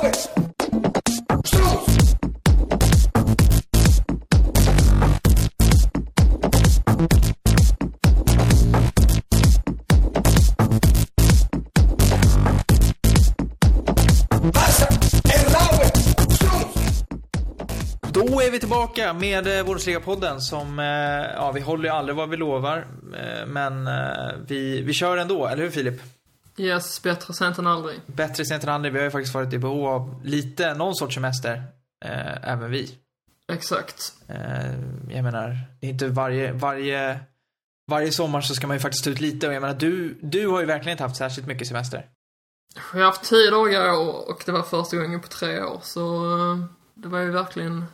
Då är vi tillbaka med eh, Bundesliga-podden som, eh, ja vi håller ju aldrig vad vi lovar. Eh, men vi, vi kör ändå, eller hur Filip? Yes, bättre sent än aldrig. Bättre sent än aldrig. Vi har ju faktiskt varit i behov av lite, någon sorts semester. Eh, även vi. Exakt. Eh, jag menar, det är inte varje, varje, varje sommar så ska man ju faktiskt ta ut lite och jag menar du, du har ju verkligen inte haft särskilt mycket semester. Jag har haft tio dagar och det var första gången på tre år, så eh, det var ju verkligen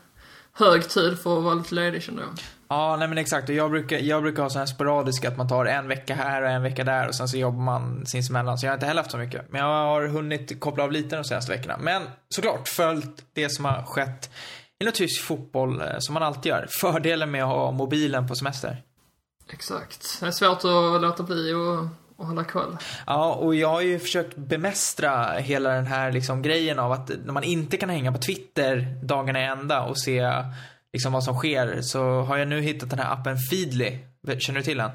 hög tid för att vara lite ledig kände jag. Ja, nej men exakt. Och jag brukar, jag brukar ha sån här sporadisk att man tar en vecka här och en vecka där och sen så jobbar man sinsemellan. Så jag har inte heller haft så mycket. Men jag har hunnit koppla av lite de senaste veckorna. Men såklart följt det som har skett inom tysk fotboll eh, som man alltid gör. Fördelen med att ha mobilen på semester. Exakt. Det är svårt att låta bli och, och hålla koll. Ja, och jag har ju försökt bemästra hela den här liksom grejen av att när man inte kan hänga på Twitter dagarna i ända och se liksom vad som sker så har jag nu hittat den här appen Feedly. Känner du till den?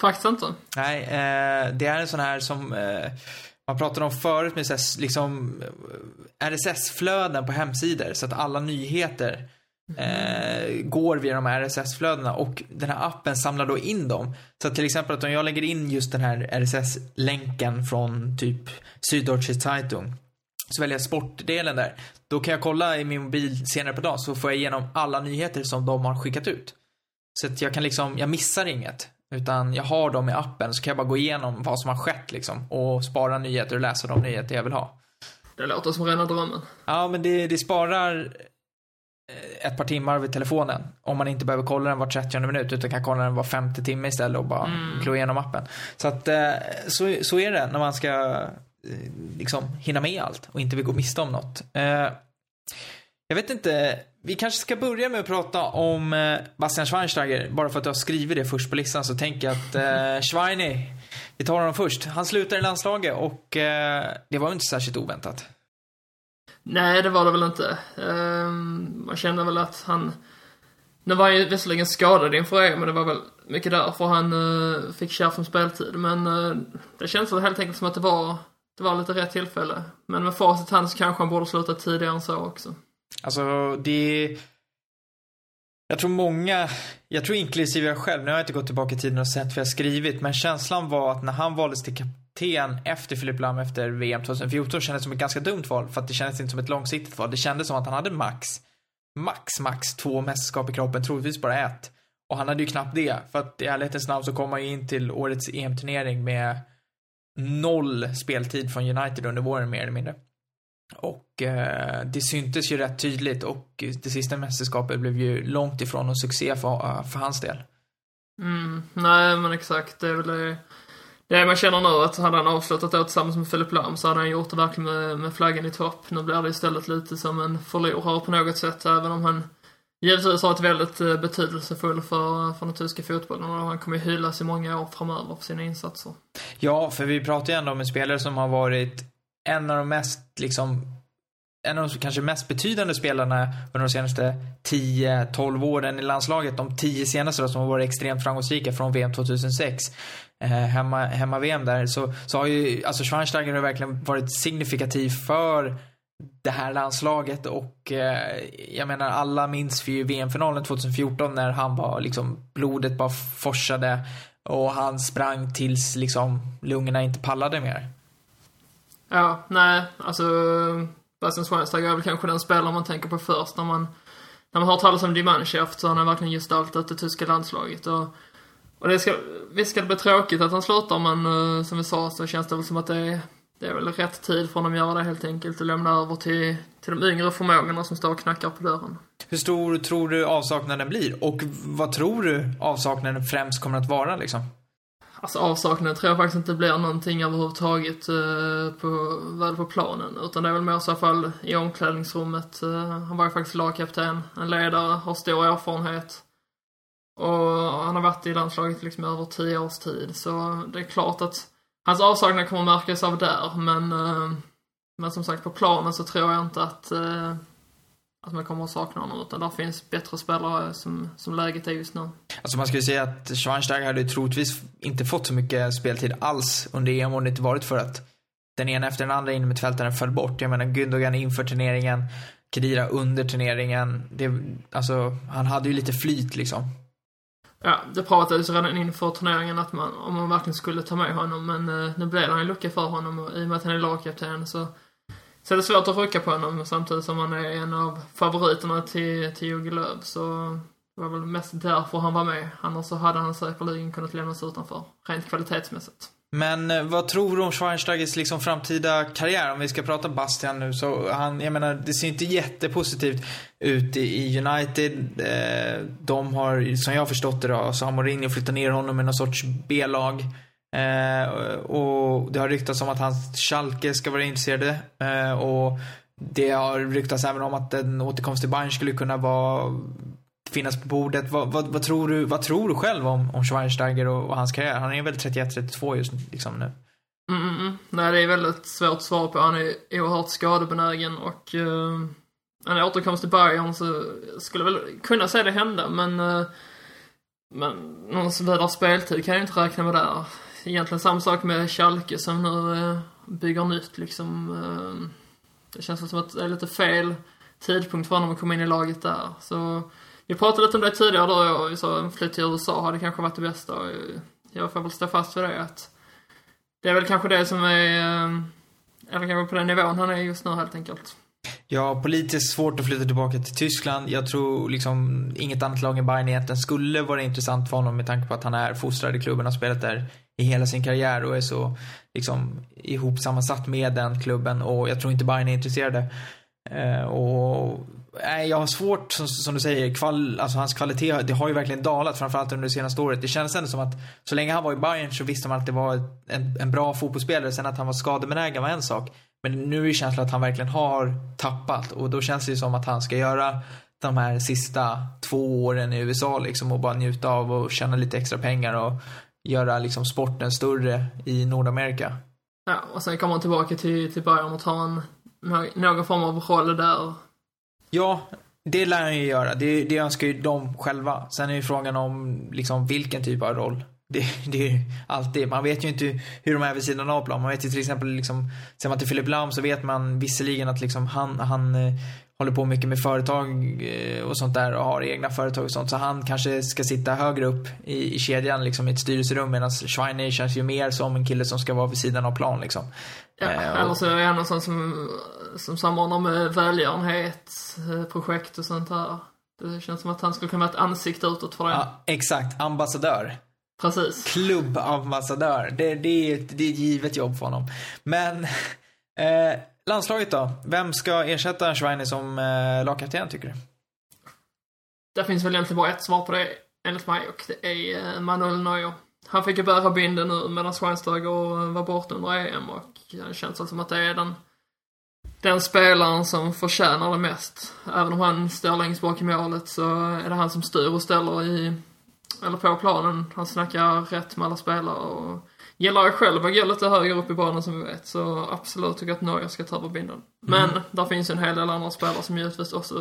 Faktiskt inte. Nej, eh, det är en sån här som eh, man pratade om förut med så här, liksom eh, RSS-flöden på hemsidor så att alla nyheter eh, går via de här RSS-flödena och den här appen samlar då in dem. Så att till exempel att om jag lägger in just den här RSS-länken från typ Süddeutsche Zeitung så väljer jag sportdelen där. Då kan jag kolla i min mobil senare på dagen så får jag igenom alla nyheter som de har skickat ut. Så att jag kan liksom, jag missar inget. Utan jag har dem i appen så kan jag bara gå igenom vad som har skett liksom. Och spara nyheter och läsa de nyheter jag vill ha. Det låter som rena drömmen. Ja, men det, det sparar eh, ett par timmar vid telefonen. Om man inte behöver kolla den var 30 minut utan kan kolla den var femte timme istället och bara mm. klå igenom appen. Så att eh, så, så är det när man ska Eh, liksom hinna med allt och inte vill gå miste om något. Eh, jag vet inte, vi kanske ska börja med att prata om eh, Bastian Schweinsteiger. Bara för att du har skrivit det först på listan så tänker jag att eh, Schweini, vi tar honom först. Han slutar i landslaget och eh, det var inte särskilt oväntat. Nej, det var det väl inte. Ehm, man kände väl att han... Nu var han ju visserligen skadad inför EM, men det var väl mycket därför han uh, fick kärv som speltid. Men uh, det känns väl helt enkelt som att det var, det var lite rätt tillfälle. Men med facit hand så kanske han borde sluta tidigare än så också. Alltså, det... Jag tror många, jag tror inklusive jag själv, nu har jag inte gått tillbaka i tiden och sett vad jag skrivit, men känslan var att när han valdes till kapten efter Filip Lam efter VM 2014 kändes det som ett ganska dumt val, för att det kändes inte som ett långsiktigt val. Det kändes som att han hade max, max, max två mästerskap i kroppen, troligtvis bara ett. Och han hade ju knappt det, för att i ärlighetens namn så kom han ju in till årets EM-turnering med noll speltid från United under våren mer eller mindre. Och eh, det syntes ju rätt tydligt och det sista mästerskapet blev ju långt ifrån en succé för, eh, för hans del. Mm, nej men exakt, det är väl det, det man känner nu att hade han avslutat då tillsammans med Filip Lam så hade han gjort det verkligen med, med flaggan i topp. Nu blir det istället lite som en förlorare på något sätt, även om han givetvis har varit väldigt eh, betydelsefull för, för den tyska fotbollen och han kommer ju hyllas i många år framöver för sina insatser. Ja, för vi pratar ju ändå om en spelare som har varit en av de mest, liksom, en av de kanske mest betydande spelarna under de senaste 10-12 åren i landslaget. De 10 senaste då, som har varit extremt framgångsrika från VM 2006. Eh, hemma, hemma VM där. Så, så har ju, alltså Schweinsteiger har verkligen varit signifikativ för det här landslaget och eh, jag menar alla minns vi ju VM-finalen 2014 när han var liksom blodet bara forsade och han sprang tills liksom lungorna inte pallade mer. Ja, nej, alltså Bastian Schweinsteiger är väl kanske den spelare man tänker på först när man när man hör talas om Die så så har han verkligen gestaltat det tyska landslaget och och det ska, visst ska det bli tråkigt att han slutar men eh, som vi sa så känns det väl som att det är, det är väl rätt tid för honom att göra det helt enkelt och lämna över till, till de yngre förmågorna som står och knackar på dörren. Hur stor tror du avsaknaden blir? Och vad tror du avsaknaden främst kommer att vara liksom? Alltså avsaknaden tror jag faktiskt inte blir någonting överhuvudtaget uh, på, väl på planen. Utan det är väl mer så fall i omklädningsrummet. Uh, han var ju faktiskt lagkapten, en ledare, har stor erfarenhet. Och han har varit i landslaget liksom över tio års tid. Så det är klart att hans avsaknad kommer märkas av där. Men, eh, Men som sagt, på planen så tror jag inte att, eh, att man kommer att sakna honom. Utan där finns bättre spelare som, som läget är just nu. Alltså man skulle säga att Schweinsteiger hade troligtvis inte fått så mycket speltid alls under EM om det inte varit för att den ena efter den andra innermittfältaren föll bort. Jag menar Gündogan inför turneringen, Kedira under turneringen. Det, alltså, han hade ju lite flyt liksom. Ja, det pratades redan inför turneringen att man, om man verkligen skulle ta med honom, men eh, nu blev det en lucka för honom och i och med att han är lagkapten så, så är det svårt att rucka på honom samtidigt som han är en av favoriterna till, till Jogge Löw så det var väl mest därför han var med. Annars så hade han säkerligen kunnat lämnas utanför, rent kvalitetsmässigt. Men eh, vad tror du om Schweinsteigers liksom framtida karriär? Om vi ska prata Bastian nu så han, jag menar, det ser inte jättepositivt ut i, United. Eh, de har, som jag har förstått det då, så har Mourinho flyttat ner honom i någon sorts B-lag. Eh, och det har ryktats om att hans Schalke ska vara intresserade. Och det har ryktats även om att en återkomst till Bayern skulle kunna vara finnas på bordet. Vad, vad, vad, tror, du, vad tror du själv om, om Schweinsteiger och, och hans karriär? Han är väl 31-32 just liksom nu. Mm, mm, mm, Nej, det är väldigt svårt att svara på. Han är oerhört skadebenägen och eh, uh, en återkomst till Bayern så skulle väl kunna se det hända, men uh, men någon vidare speltid kan jag inte räkna med där. Egentligen samma sak med Schalke som nu uh, bygger nytt liksom. Uh, det känns som att det är lite fel tidpunkt för honom att komma in i laget där. Så vi pratade lite om det tidigare då, och vi sa en flytt till USA hade kanske varit det bästa. Och jag får väl stå fast vid det att det är väl kanske det som är, eh, eller kanske på den nivån han är just nu helt enkelt. Ja, politiskt svårt att flytta tillbaka till Tyskland. Jag tror liksom inget annat lag än Bayern egentligen skulle vara intressant för honom med tanke på att han är fostrad i klubben och har spelat där i hela sin karriär och är så liksom ihopsammansatt med den klubben och jag tror inte Bayern är intresserade. Eh, och nej, jag har svårt, som, som du säger, kval, alltså hans kvalitet, det har ju verkligen dalat, framförallt under det senaste året. Det kändes ändå som att så länge han var i Bayern så visste man att det var en, en bra fotbollsspelare. Sen att han var skadebenägen var en sak. Men nu är känslan att han verkligen har tappat och då känns det ju som att han ska göra de här sista två åren i USA liksom och bara njuta av och tjäna lite extra pengar och göra liksom sporten större i Nordamerika. Ja, och sen kommer han tillbaka till, till Bayern och tar en, någon form av roll där Ja, det lär han ju göra. Det, det önskar ju de själva. Sen är ju frågan om liksom vilken typ av roll. Det, det är alltid, man vet ju inte hur de är vid sidan av plan. Man vet ju till exempel, liksom, ser man till Philip Lahm så vet man visserligen att liksom han, han eh, håller på mycket med företag eh, och sånt där och har egna företag och sånt. Så han kanske ska sitta högre upp i, i kedjan liksom i ett styrelserum medan Schweiner känns ju mer som en kille som ska vara vid sidan av plan liksom. Ja, eh, eller så är han någon som, som samordnar med välgörenhet, eh, projekt och sånt här. Det känns som att han skulle kunna vara ett ansikte utåt för det. Ja, exakt. Ambassadör. Precis. Klubbambassadör. Det, det, är, ett, det är ett givet jobb för honom. Men eh, landslaget då? Vem ska ersätta Schweine som eh, lagkapten tycker du? Det finns väl egentligen bara ett svar på det, enligt mig, och det är eh, Manuel Neuer. Han fick ju bära binden nu medan Schweinsteiger var borta under EM och det känns som att det är den, den spelaren som förtjänar det mest. Även om han står längst bak i målet så är det han som styr och ställer i, eller på planen. Han snackar rätt med alla spelare och gillar jag själv att gå lite högre upp i banan som vi vet. Så absolut tycker jag att Neuer ska ta över binden. Men mm. där finns ju en hel del andra spelare som givetvis också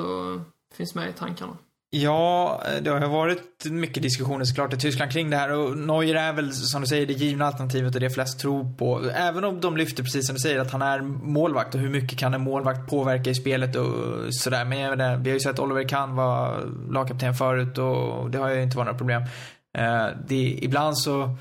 finns med i tankarna. Ja, det har varit mycket diskussioner såklart i Tyskland kring det här och Neuer är väl som du säger det givna alternativet och det flest tror på. Även om de lyfter precis som du säger att han är målvakt och hur mycket kan en målvakt påverka i spelet och sådär. Men jag vet vi har ju sett Oliver Kahn vara lagkapten förut och det har ju inte varit några problem. Eh, det, ibland så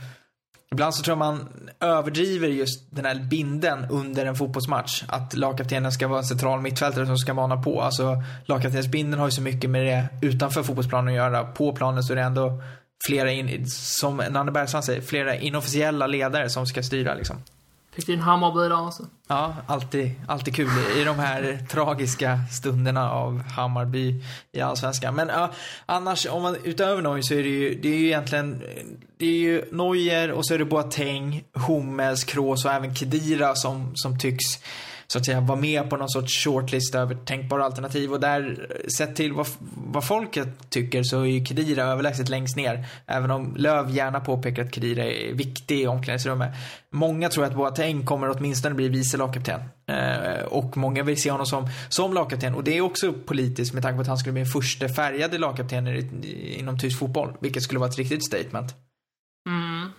Ibland så tror jag man överdriver just den här binden under en fotbollsmatch. Att lagkaptenen ska vara en central mittfältare som ska mana på. Alltså lagkaptensbinden har ju så mycket med det utanför fotbollsplanen att göra. På planen så är det ändå flera, in, som Nanne Bergstrand säger, flera inofficiella ledare som ska styra liksom. Fick din Hammarby där alltså? Ja, alltid, alltid kul i de här tragiska stunderna av Hammarby i Allsvenskan. Men ja, annars, om man utöver Neuer så är det ju, det är ju egentligen, det är ju Neuer och så är det Boateng, Hummels, Kroos och även Kedira som, som tycks så att säga vara med på någon sorts shortlist över tänkbara alternativ och där, sett till vad, vad folket tycker så är ju Kedira överlägset längst ner. Även om Löv gärna påpekar att Kedira är viktig i omklädningsrummet. Många tror att Boateng kommer åtminstone bli vice lagkapten. Eh, och många vill se honom som, som lagkapten. Och det är också politiskt med tanke på att han skulle bli den första färgade lagkaptenen inom tysk fotboll. Vilket skulle vara ett riktigt statement. Mm.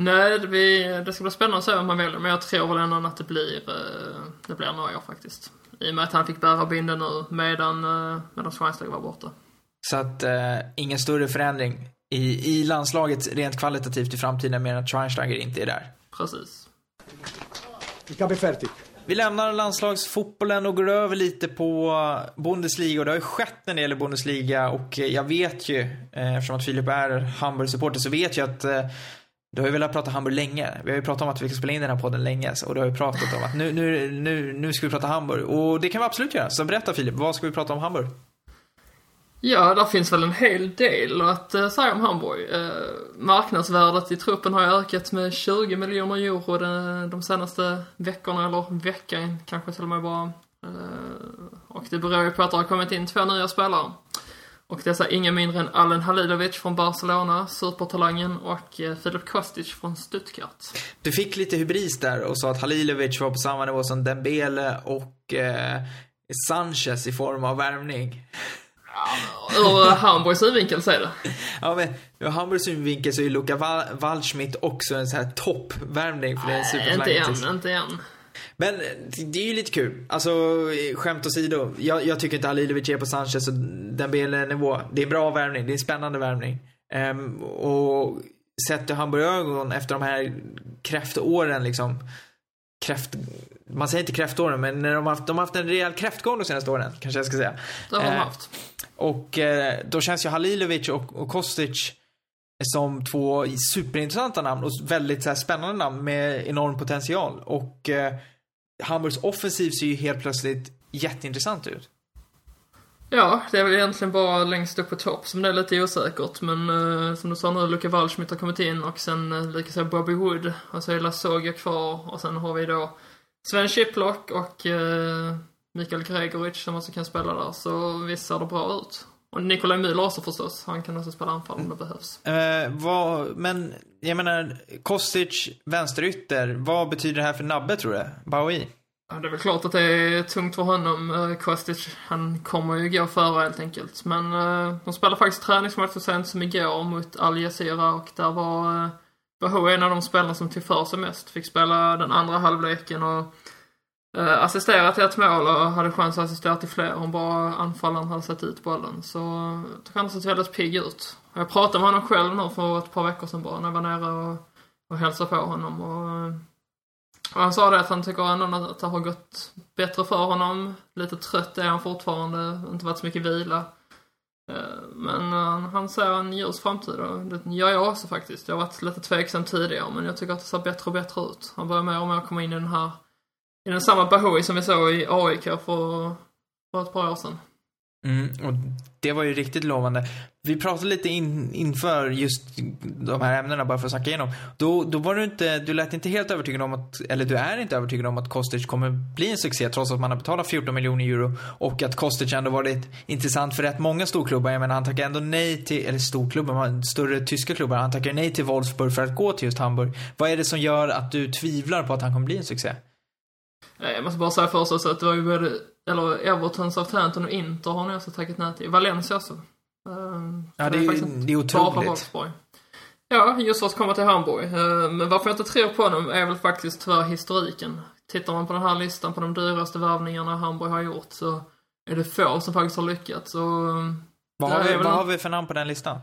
Nej, vi, det ska bli spännande att se vad man väljer, men jag tror väl ändå att det blir, eh, det blir Neuer faktiskt. I och med att han fick bära binden nu medan, eh, medan Schweinsteiger var borta. Så att, eh, ingen större förändring i, i landslaget rent kvalitativt i framtiden mer än att Schweinsteiger inte är där. Precis. Il capo è fertig. Vi lämnar landslagsfotbollen och går över lite på Bundesliga och det har ju skett när det gäller Bundesliga och jag vet ju, eh, eftersom att Filip är Hamburg-supporter, så vet jag att eh, du har ju velat prata Hamburg länge. Vi har ju pratat om att vi ska spela in den här podden länge och du har ju pratat om att nu, nu, nu, nu ska vi prata Hamburg. Och det kan vi absolut göra. Så berätta Filip, vad ska vi prata om Hamburg? Ja, där finns väl en hel del att eh, säga om Hamburg. Eh, marknadsvärdet i truppen har ju ökat med 20 miljoner euro de, de senaste veckorna, eller veckan kanske till och med bara. Eh, och det beror ju på att det har kommit in två nya spelare. Och dessa är inga mindre än Alen Halilovic från Barcelona, supertalangen, och eh, Filip Kostic från Stuttgart. Du fick lite hybris där och sa att Halilovic var på samma nivå som Dembele och eh, Sanchez i form av värvning. Ur Hamburgs synvinkel så är det. Ja, men ur Hamburgs synvinkel så är Luka Waldschmidt också en sån här toppvärvning för det är en supertalang. Inte än, inte än. Men det är ju lite kul. Alltså, skämt åsido. Jag, jag tycker inte Halilovic är på Sanchez och Dembele-nivå. Det är bra värvning. Det är en spännande värvning. Um, och sett ur Hamburg-ögon efter de här kräftåren liksom. Kräft... Man säger inte kräftåren, men när de har haft, de har haft en rejäl kräftgång de senaste åren, kanske jag ska säga. Det har de haft. Och eh, då känns ju Halilovic och, och Kostic som två superintressanta namn och väldigt så här, spännande namn med enorm potential. Och eh, Hamburgs offensiv ser ju helt plötsligt jätteintressant ut. Ja, det är väl egentligen bara längst upp på topp som det är lite osäkert. Men eh, som du sa nu, Luka Waldschmidt har kommit in och sen eh, likaså Bobby Wood. Och så är Lasoga kvar och sen har vi då Sven Schiplock och eh, Mikael Gregoritsch som också kan spela där. Så visst ser det bra ut. Och Nikolaj Müller också förstås. Han kan också spela anfall om det behövs. Eh, vad, men jag menar, Kostic, vänsterytter. Vad betyder det här för Nabbe tror du? Baui? Ja, det är väl klart att det är tungt för honom. Uh, Kostic, han kommer ju gå före helt enkelt. Men uh, de spelade faktiskt träningsmatch så sent som igår mot Al Jazeera och där var uh, Bahoui en av de spelarna som tog för sig mest. Fick spela den andra halvleken och eh, assisterat till ett mål och hade chans att assistera till fler om bara anfallaren hade sett ut bollen. Så jag tycker han sett väldigt pigg ut. Jag pratade med honom själv nu för ett par veckor sedan bara när jag var nere och, och hälsade på honom. Och, och han sa det att han tycker ändå att det har gått bättre för honom. Lite trött är han fortfarande, inte varit så mycket vila. Eh, men eh, han ser en ljus framtid och det gör jag också faktiskt. Jag har varit lite tveksam tidigare men jag tycker att det ser bättre och bättre ut. Han börjar mer och mer komma in i den här, är den samma Bahoui som vi såg i AIK för, för ett par år sedan. Mm, och det var ju riktigt lovande. Vi pratade lite in, inför just de här ämnena bara för att snacka igenom. Då, då var du inte, du lät inte helt övertygad om att, eller du är inte övertygad om att Kostic kommer bli en succé trots att man har betalat 14 miljoner euro och att Kostic ändå varit intressant för rätt många storklubbar. Jag menar han tackar ändå nej till, eller storklubbar, större tyska klubbar. Han tackar nej till Wolfsburg för att gå till just Hamburg. Vad är det som gör att du tvivlar på att han kommer bli en succé? Jag måste bara säga först att det var ju både eller Everton, Southampton och Inter har ni också tackat nej till. Valencia också. Um, ja, det är, ju, det är otroligt. Ja, just för att komma till Hamburg. Uh, men varför jag inte tror på honom är väl faktiskt tyvärr historiken. Tittar man på den här listan på de dyraste värvningarna Hamburg har gjort så är det få som faktiskt har lyckats. Och, vad har, vi, vad har vi för namn på den listan?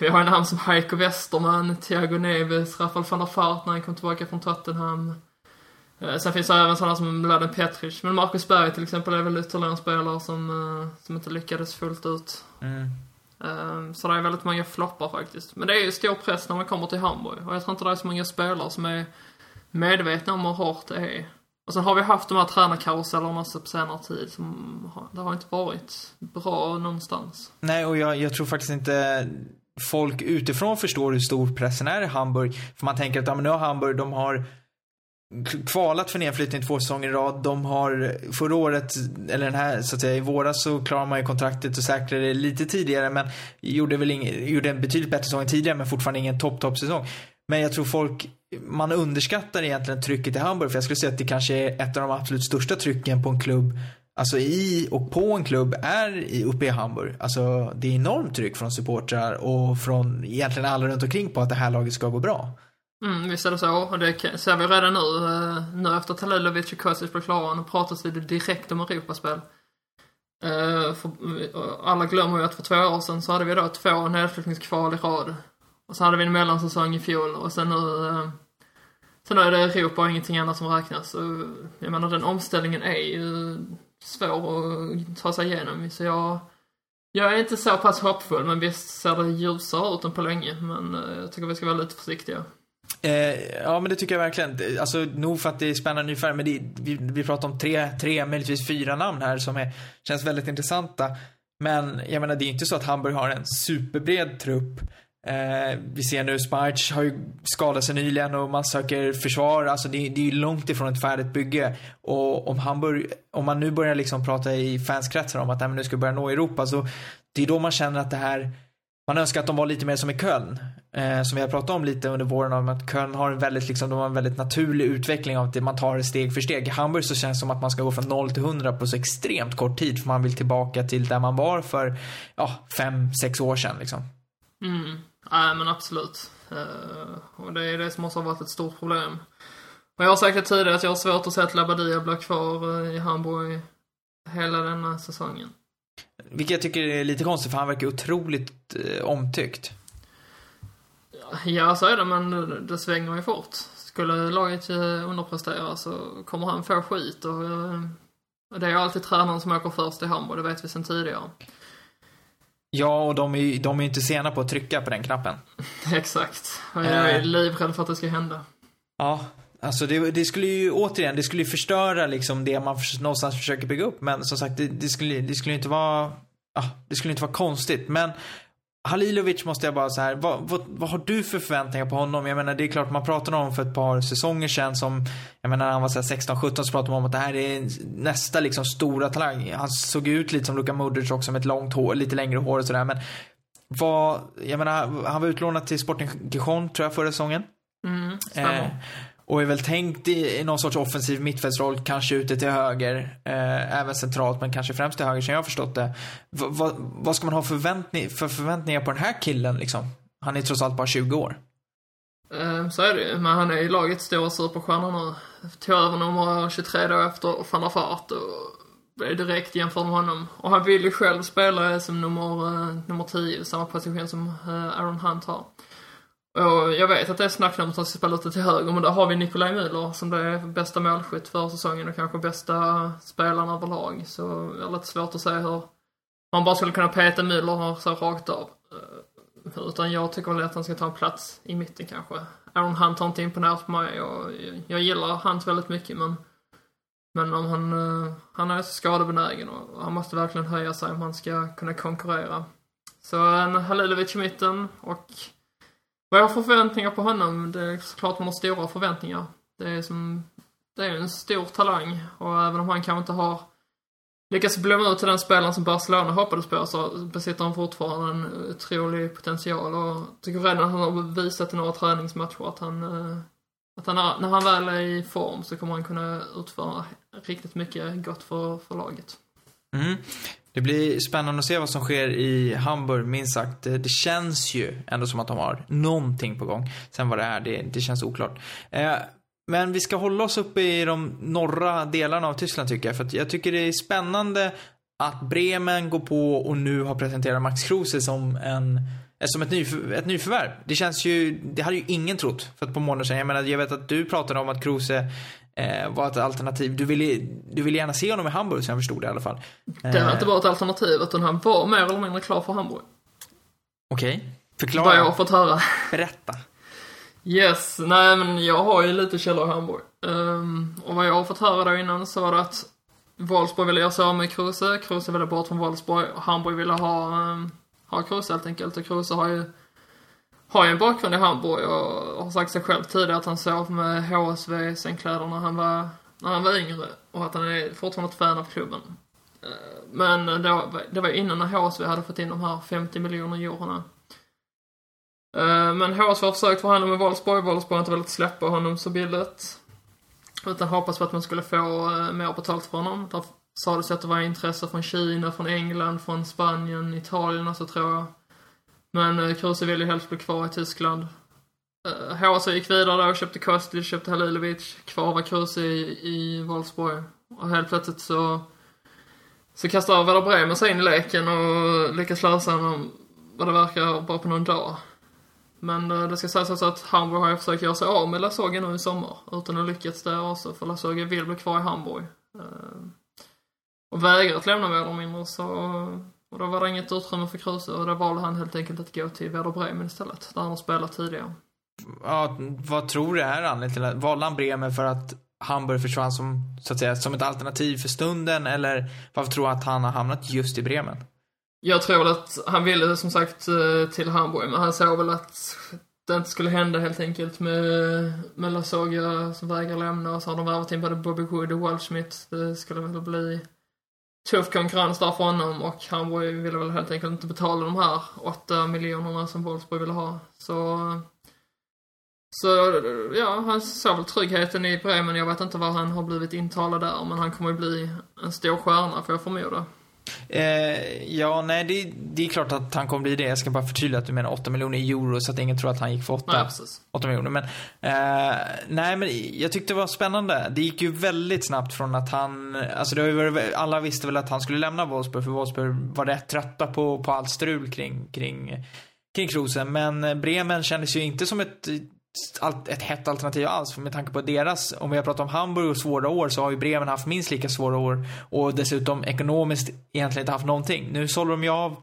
Vi har en namn som Heiko Westerman, Thiago Neves, Rafael van der Fart när han kom tillbaka från Tottenham. Eh, sen finns det även sådana som Mladen Petric. Men Marcus Berg till exempel är väl ytterligare en spelare som, eh, som inte lyckades fullt ut. Mm. Eh, så det är väldigt många floppar faktiskt. Men det är ju stor press när man kommer till Hamburg. Och jag tror inte det är så många spelare som är medvetna om hur hårt det är. Och sen har vi haft de här tränarkarusellerna på senare tid som det har inte varit bra någonstans. Nej, och jag, jag tror faktiskt inte folk utifrån förstår hur stor pressen är i Hamburg. För man tänker att ja, men nu har Hamburg, de har kvalat för nedflyttning två säsonger i rad. De har förra året, eller den här, så att säga, i våras så klarade man ju kontraktet och säkrade det lite tidigare men gjorde väl ing, gjorde en betydligt bättre säsong än tidigare men fortfarande ingen topp-topp-säsong. Men jag tror folk, man underskattar egentligen trycket i Hamburg för jag skulle säga att det kanske är ett av de absolut största trycken på en klubb Alltså i och på en klubb är uppe i Hamburg. Alltså det är enormt tryck från supportrar och från egentligen alla runt omkring på att det här laget ska gå bra. Mm, visst är det så. Och det ser vi redan nu. Eh, nu efter Talilovic och Kosic blev klara, nu pratas det direkt om Europaspel. Eh, för, eh, alla glömmer ju att för två år sedan så hade vi då två nedflyttningskval i rad. Och så hade vi en mellansäsong i fjol och sen nu Sen är det Europa och ingenting annat som räknas. Jag menar den omställningen är ju svår att ta sig igenom. Så jag, jag är inte så pass hoppfull, men visst ser det ljusare ut än på länge. Men jag tycker vi ska vara lite försiktiga. Eh, ja men det tycker jag verkligen. Alltså nog för att det är spännande ungefär, men det, vi, vi pratar om tre, tre, möjligtvis fyra namn här som är, känns väldigt intressanta. Men jag menar det är inte så att Hamburg har en superbred trupp. Eh, vi ser nu Sparch har ju skadat sig nyligen och man söker försvar. Alltså det, det är ju långt ifrån ett färdigt bygge. Och om Hamburg, om man nu börjar liksom prata i fanskretsar om att nej, men nu ska vi börja nå Europa så det är då man känner att det här man önskar att de var lite mer som i Köln. Eh, som vi har pratat om lite under våren om att Köln har en väldigt, liksom, de har en väldigt naturlig utveckling av att man tar det steg för steg. I Hamburg så känns det som att man ska gå från 0 till 100 på så extremt kort tid för man vill tillbaka till där man var för, ja, fem, sex år sedan liksom. Mm. Nej, men absolut. Uh, och det är det som också har varit ett stort problem. Och jag har sagt det tidigare att jag har svårt att se att Labadia blir kvar uh, i Hamburg hela denna säsongen. Vilket jag tycker är lite konstigt för han verkar otroligt uh, omtyckt. Ja, så är det, men det svänger ju fort. Skulle laget underprestera så kommer han få skit och, och det är ju alltid tränaren som åker först i Hamburg, det vet vi sedan tidigare. Ja, och de är, de är inte sena på att trycka på den knappen. Exakt. Och jag är äh... livrädd för att det ska hända. Ja, alltså det, det, skulle ju återigen, det skulle ju förstöra liksom det man någonstans försöker bygga upp. Men som sagt, det, det skulle, det skulle inte vara, ja, det skulle inte vara konstigt. Men Halilovic måste jag bara så här, vad, vad, vad, har du för förväntningar på honom? Jag menar det är klart man pratade om för ett par säsonger sedan som, jag menar när han var 16-17 så pratade man om att det här är nästa liksom stora talang. Han såg ut lite som Luka Modric också med ett långt hår, lite längre hår och sådär men vad, jag menar han var utlånad till Sporting Gijon tror jag förra säsongen. Mm. Eh, och är väl tänkt i, någon sorts offensiv mittfältsroll, kanske ute till höger, eh, även centralt, men kanske främst till höger som jag har förstått det. V vad ska man ha förväntning, för förväntningar på den här killen liksom? Han är trots allt bara 20 år. Eh, så är det ju, men han är ju lagets stora superstjärna nu. Tog över nummer 23 då efter van der Fart och blev direkt jämfört med honom. Och han vill ju själv spela som nummer, eh, nummer 10, samma position som eh, Aaron Hunt har. Och jag vet att det är snack om att han ska spela lite till höger, men där har vi Nikolaj Müller som det är bästa målskytt för säsongen och kanske bästa spelaren överlag. Så det är lite svårt att säga hur man bara skulle kunna peta Müller så rakt av. Eh, utan jag tycker väl att han ska ta en plats i mitten kanske. Aaron Hunt har inte imponerat på mig och jag gillar Hunt väldigt mycket men men om han, eh, han är så skadebenägen och han måste verkligen höja sig om han ska kunna konkurrera. Så en Halilovic i mitten och vad jag har för förväntningar på honom, det är såklart man har stora förväntningar. Det är som, det är en stor talang och även om han kanske inte har lyckats blomma ut till den spelaren som Barcelona hoppades på så besitter han fortfarande en otrolig potential och tycker redan att han har visat i några träningsmatcher att han, eh, att han, när han väl är i form så kommer han kunna utföra riktigt mycket gott för, för laget. Mm. Det blir spännande att se vad som sker i Hamburg, minst sagt. Det känns ju ändå som att de har någonting på gång. Sen vad det är, det, det känns oklart. Eh, men vi ska hålla oss uppe i de norra delarna av Tyskland tycker jag. För att jag tycker det är spännande att Bremen går på och nu har presenterat Max Kruse som en eh, som ett, nyför, ett nyförvärv. Det känns ju, det hade ju ingen trott för ett par månader sedan. Jag menar, jag vet att du pratade om att Kruse eh, var ett alternativ. Du ville, du ville gärna se honom i Hamburg, så jag förstod det i alla fall. Det har inte varit ett alternativ, utan han var mer eller mindre klar för Hamburg. Okej. Okay. Förklara. Vad jag har fått höra. Berätta. Yes, nej men jag har ju lite källor i Hamburg. Um, och vad jag har fått höra då innan så var det att Wolfsburg ville göra sig av med Kruse, Kruse ville bort från Wolfsburg och Hamburg ville ha, um, ha Kruse helt enkelt. Och Kruse har ju har ju en bakgrund i Hamburg och har sagt sig själv tidigare att han sov med HSV sängkläder när han var, när han var yngre och att han är fortfarande ett fan av klubben. Eh, men då, det var ju innan när HSV hade fått in de här 50 miljoner eurona. Eh, men HSV har försökt förhandla med Wolfsburg, Wolfsburg har inte velat släppa honom så billigt. Utan hoppas på att man skulle få eh, mer betalt för honom. Där sades att det var intresse från Kina, från England, från Spanien, Italien alltså tror jag. Men eh, Kruse ville ju helst bli kvar i Tyskland. Uh, gick vidare då och köpte Kostic, köpte Halilovic. Kvar var Kruse i, i Wolfsburg. Och helt plötsligt så så kastar Werder Bremen sig in i leken och lyckas lösa honom, vad det verkar, bara på någon dag. Men eh, det ska sägas också att Hamburg har ju försökt göra sig av med Lasogga nu i sommar. Utan att lyckats där också, för Lasogga vill bli kvar i Hamburg. Och vägrat lämna mer eller mindre så... Och då var det inget utrymme för Kruse och då valde han helt enkelt att gå till Werder Bremen istället, där han har spelat tidigare. Ja, vad tror du är anledningen till att, valde han Bremen för att Hamburg försvann som, så att säga, som ett alternativ för stunden eller varför tror du att han har hamnat just i Bremen? Jag tror väl att han ville som sagt eh, till Hamburg, men han såg väl att det inte skulle hända helt enkelt med, med Lasogga som vägrar lämna och så har de värvat in både Bobby Wood och Waldschmidt. Det skulle väl bli tuff konkurrens där för honom och han ville väl helt enkelt inte betala de här åtta miljonerna som Wolfsburg ville ha. Så så ja, han såg väl tryggheten i Bremen. Jag vet inte vad han har blivit intalad där, men han kommer ju bli en stor stjärna, får jag förmoda. Eh, ja, nej, det, det, är klart att han kommer bli det. Jag ska bara förtydliga att du menar 8 miljoner euro så att ingen tror att han gick för 8, nej, 8 miljoner. Men, eh, nej, men jag tyckte det var spännande. Det gick ju väldigt snabbt från att han, alltså det var, alla visste väl att han skulle lämna Wolfsburg för Wolfsburg var rätt trötta på, på allt strul kring, kring, kring Krosen. Men Bremen kändes ju inte som ett ett hett alternativ alls. Med tanke på deras, om vi har pratat om Hamburg och svåra år så har ju Bremen haft minst lika svåra år. Och dessutom ekonomiskt egentligen inte haft någonting. Nu sålde de ju av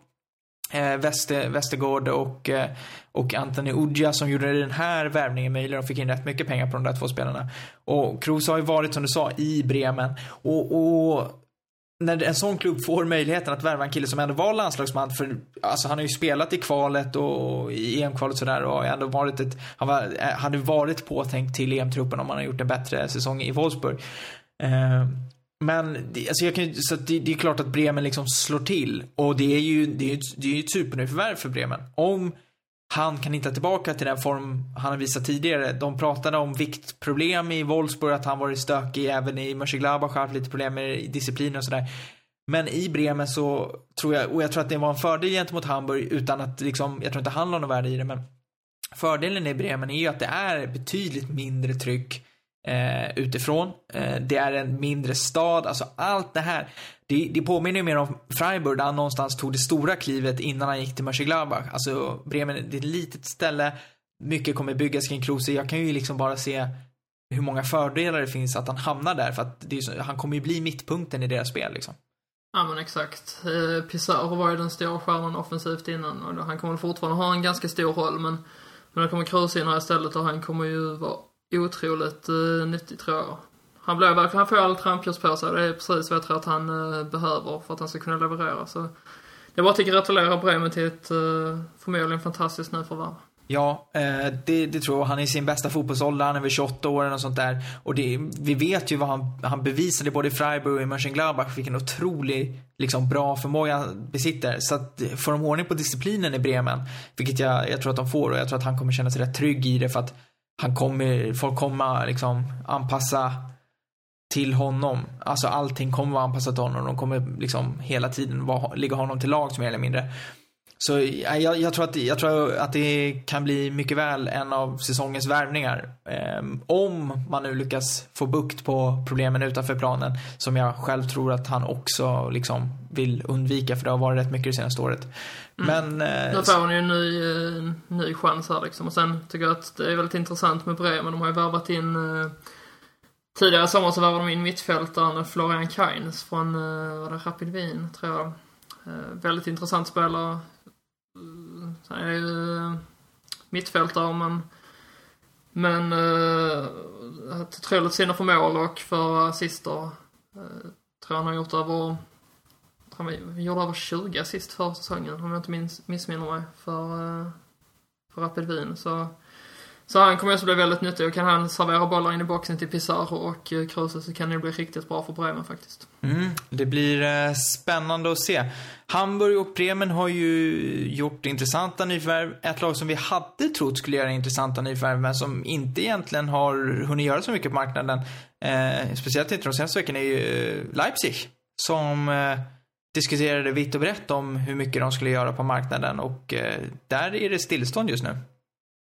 eh, Väster, Västergård och, eh, och Anthony Udja som gjorde den här värvningen möjlig. De fick in rätt mycket pengar på de där två spelarna. Och Kroos har ju varit, som du sa, i Bremen. Och, och när en sån klubb får möjligheten att värva en kille som ändå var landslagsman för, alltså han har ju spelat i kvalet och i EM-kvalet och sådär och ändå varit ett, han var, eh, hade varit påtänkt till EM-truppen om han har gjort en bättre säsong i Wolfsburg. Eh, men alltså jag kan, så det, det, är klart att Bremen liksom slår till och det är ju, det är, det är ju ett supernyförvärv för Bremen. Om han kan hitta tillbaka till den form han har visat tidigare. De pratade om viktproblem i Wolfsburg, att han varit stökig även i Mönchengladbach, haft lite problem med disciplin och sådär. Men i Bremen så tror jag, och jag tror att det var en fördel gentemot Hamburg utan att liksom, jag tror inte han har något värde i det, men fördelen i Bremen är ju att det är betydligt mindre tryck eh, utifrån. Eh, det är en mindre stad, alltså allt det här. Det, det påminner ju mer om Freiburg där han någonstans tog det stora klivet innan han gick till Mönchengladbach. Alltså Bremen, det är ett litet ställe, mycket kommer byggas kring Kruse. Jag kan ju liksom bara se hur många fördelar det finns att han hamnar där för att så, han kommer ju bli mittpunkten i deras spel liksom. Ja men exakt. Eh, Pissar Pizarro var ju den stora stjärnan offensivt innan och han kommer fortfarande ha en ganska stor roll men men då kommer Kruse in här istället och han kommer ju vara otroligt uh, nyttig tror jag. Han blir verkligen, han får allt trampljus på sig. Det är precis vad jag tror att han uh, behöver för att han ska kunna leverera. Så jag bara tycker gratulera Bremen till ett uh, förmodligen fantastiskt nyförvärv. Ja, det, det, tror jag. Han är i sin bästa fotbollsålder, han är väl 28 år och sånt där. Och det, vi vet ju vad han, han bevisade både i Freiburg och i Mönchengladbach, vilken otrolig, liksom bra förmåga han besitter. Så att får de ordning på disciplinen i Bremen, vilket jag, jag tror att de får och jag tror att han kommer känna sig rätt trygg i det för att han kommer, folk kommer liksom anpassa till honom. Alltså allting kommer vara anpassat till honom. De kommer liksom hela tiden vara, ligga honom till lag mer eller mindre. Så jag, jag, tror att, jag tror att det kan bli mycket väl en av säsongens värvningar. Eh, om man nu lyckas få bukt på problemen utanför planen. Som jag själv tror att han också liksom vill undvika för det har varit rätt mycket det senaste året. Mm. Men... Eh, nu får han ju en ny, eh, ny chans här liksom. Och sen tycker jag att det är väldigt intressant med Bremen. De har ju värvat in eh, Tidigare i sommar så värvade de in mittfältaren Florian Kainz från, Rapid Wien, tror jag. Väldigt intressant spelare. Han är ju mittfältare men men eh, ett otroligt sinne för mål och för assister. Eh, tror han har gjort över han gjorde över 20 assist för säsongen om jag inte minns, missminner mig för, eh, för Rapid Wien. Så, så han kommer också bli väldigt nyttig och kan han servera bollar in i boxen till Pizarro och eh, Kruse så kan det bli riktigt bra för Bremen faktiskt. Mm, det blir eh, spännande att se. Hamburg och Bremen har ju gjort intressanta nyförvärv. Ett lag som vi hade trott skulle göra intressanta nyförvärv men som inte egentligen har hunnit göra så mycket på marknaden. Eh, speciellt inte de senaste veckorna är ju eh, Leipzig. Som eh, diskuterade vitt och brett om hur mycket de skulle göra på marknaden och eh, där är det stillstånd just nu.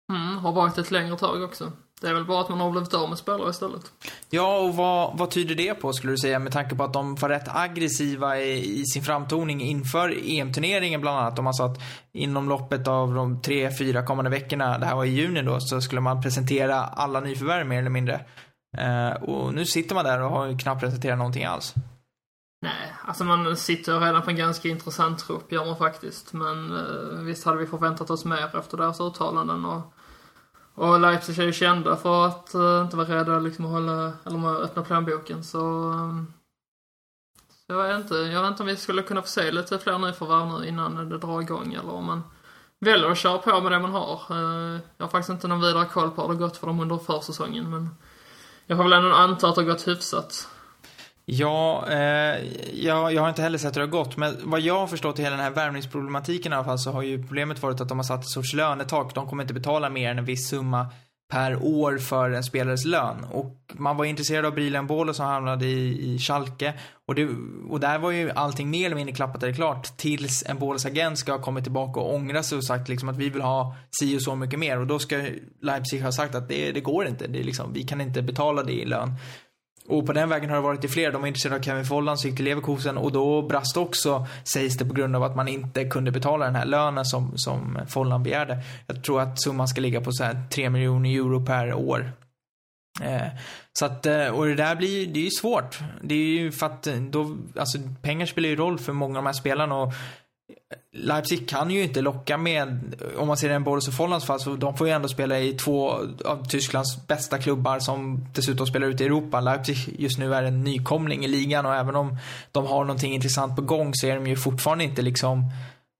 Mm, har varit ett längre tag också. Det är väl bara att man har blivit av med spelare istället. Ja, och vad, vad tyder det på skulle du säga med tanke på att de var rätt aggressiva i, i sin framtoning inför EM-turneringen bland annat. De har att inom loppet av de tre, fyra kommande veckorna, det här var i juni då, så skulle man presentera alla nyförvärv mer eller mindre. Eh, och nu sitter man där och har ju knappt presenterat någonting alls. Nej, alltså man sitter redan på en ganska intressant trupp, gör man faktiskt. Men eh, visst hade vi förväntat oss mer efter deras uttalanden och, och Leipzig är ju kända för att uh, inte vara rädda liksom att hålla, eller att öppna plånboken så... um, så jag vet inte, jag vet inte om vi skulle kunna få se lite fler nyförvärv nu innan det drar igång eller om man väljer att köra på med det man har. Uh, jag har faktiskt inte någon vidare koll på hur det gått för dem under försäsongen men jag får väl ändå anta att det har gått hyfsat. Ja, eh, jag, jag har inte heller sett hur det har gått, men vad jag har förstått i hela den här värvningsproblematiken i alla fall så har ju problemet varit att de har satt ett sorts lönetak. De kommer inte betala mer än en viss summa per år för en spelares lön. Och man var intresserad av Brilen Bolo som hamnade i, i Schalke. Och, det, och där var ju allting mer eller mindre klappat eller klart tills en Bolos agent ska ha kommit tillbaka och ångra sig och sagt liksom att vi vill ha si och så mycket mer. Och då ska Leipzig ha sagt att det, det går inte. Det är liksom, vi kan inte betala det i lön. Och på den vägen har det varit i fler. De var intresserade av Kevin Folland, som gick till Leverkusen och då brast också, sägs det, på grund av att man inte kunde betala den här lönen som, som Folland begärde. Jag tror att summan ska ligga på så här 3 miljoner euro per år. Eh, så att, eh, och det där blir, det är ju svårt. Det är ju för att eh, då, alltså pengar spelar ju roll för många av de här spelarna och Leipzig kan ju inte locka med, om man ser en Borås och Follands fall, så de får ju ändå spela i två av Tysklands bästa klubbar som dessutom spelar ute i Europa. Leipzig just nu är en nykomling i ligan och även om de har någonting intressant på gång så är de ju fortfarande inte liksom,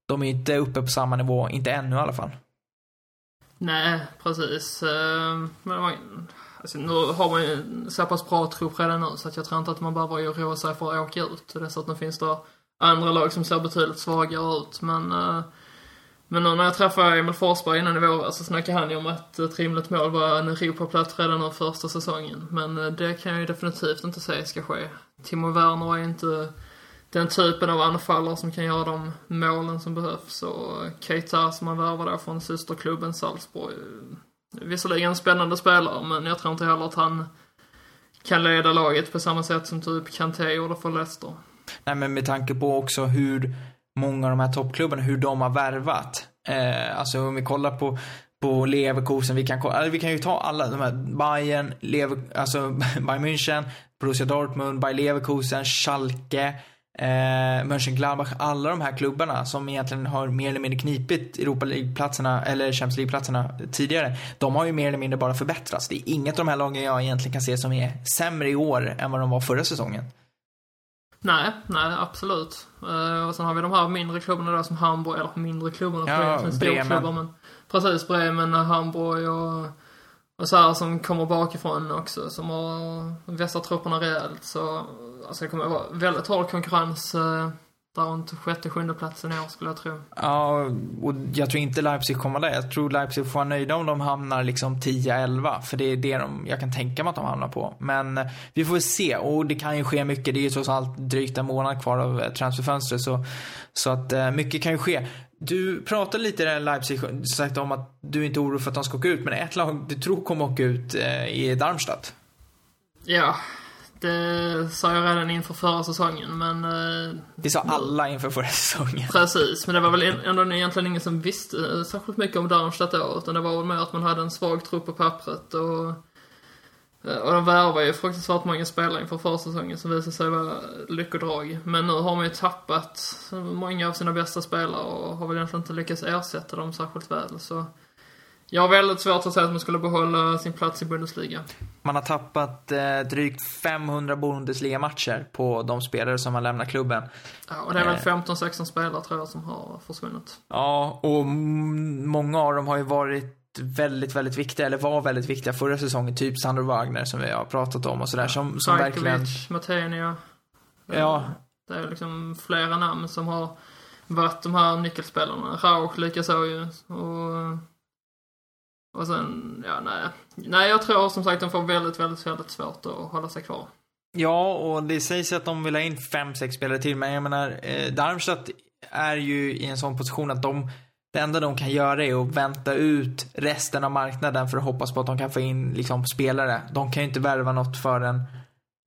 de är inte uppe på samma nivå, inte ännu i alla fall. Nej, precis. Ehm, men man, alltså, nu har man ju så pass bra trupp redan nu så att jag tror inte att man behöver oroa sig för att åka ut. Dessutom finns det andra lag som ser betydligt svagare ut. Men, eh, men nu när jag träffade Emil Forsberg innan i våras så snackade han ju om att ett rimligt mål var en Europaplats redan den första säsongen. Men eh, det kan jag ju definitivt inte säga ska ske. Timo Werner är inte den typen av anfallare som kan göra de målen som behövs. Och Keita som han värvar då från systerklubben Salzburg. Eh, visserligen en spännande spelare, men jag tror inte heller att han kan leda laget på samma sätt som typ Kanté gjorde för Leicester. Nej, men med tanke på också hur många av de här toppklubbarna, hur de har värvat. Eh, alltså om vi kollar på på Leverkusen, vi kan, eller alltså, vi kan ju ta alla de här, Bayern, Lever, alltså Bayern München, Borussia Dortmund, Bayer Leverkusen, Schalke, eh, Mönchengladbach, alla de här klubbarna som egentligen har mer eller mindre knipit Europa League-platserna, eller Champions League-platserna tidigare, de har ju mer eller mindre bara förbättrats. Det är inget av de här lagen jag egentligen kan se som är sämre i år än vad de var förra säsongen. Nej, nej absolut. Uh, och sen har vi de här mindre klubbarna där som Hamburg, eller mindre klubbarna, ja, för storklubbar men precis Bremen, Hamburg och, och så här som kommer bakifrån också, som har vässat trupperna rejält. Så alltså det kommer att vara väldigt hård konkurrens uh, där runt sjätte, sjunde platsen i år skulle jag tro. Ja, och jag tror inte Leipzig kommer där. Jag tror Leipzig får vara nöjda om de hamnar liksom 10-11. För det är det de, jag kan tänka mig att de hamnar på. Men eh, vi får väl se. Och det kan ju ske mycket. Det är ju trots allt drygt en månad kvar av eh, transferfönstret. Så, så att eh, mycket kan ju ske. Du pratade lite där Leipzig, sagt om att du inte är orolig för att de ska åka ut. Men ett lag du tror kommer åka ut är Darmstadt. Ja, det sa jag redan inför förra säsongen, men... Eh, det sa alla inför förra säsongen. Precis, men det var väl ändå egentligen ingen som visste särskilt mycket om Darmstadt då, utan det var väl mer att man hade en svag trupp på pappret och... Eh, och de värvade ju fruktansvärt många spelare inför försäsongen som visade sig vara lyckodrag. Men nu har man ju tappat många av sina bästa spelare och har väl egentligen inte lyckats ersätta dem särskilt väl, så... Jag har väldigt svårt att säga att man skulle behålla sin plats i Bundesliga. Man har tappat eh, drygt 500 Bundesliga-matcher på de spelare som har lämnat klubben. Ja, och det är väl Eh. 15-16 spelare tror jag som har försvunnit. Ja, och många av dem har ju varit väldigt, väldigt viktiga, eller var väldigt viktiga förra säsongen. Typ Sandro Wagner som vi har pratat om och sådär. Som, som verkligen... Rajkovic, Matenia. Ja, Det är liksom flera namn som har varit de här nyckelspelarna. Rauch likaså ju. Och, och sen, ja nej. Nej, jag tror som sagt de får väldigt, väldigt, väldigt svårt att hålla sig kvar. Ja, och det sägs att de vill ha in fem, sex spelare till, men jag menar, eh, Darmstadt är ju i en sån position att de, det enda de kan göra är att vänta ut resten av marknaden för att hoppas på att de kan få in liksom spelare. De kan ju inte värva något förrän,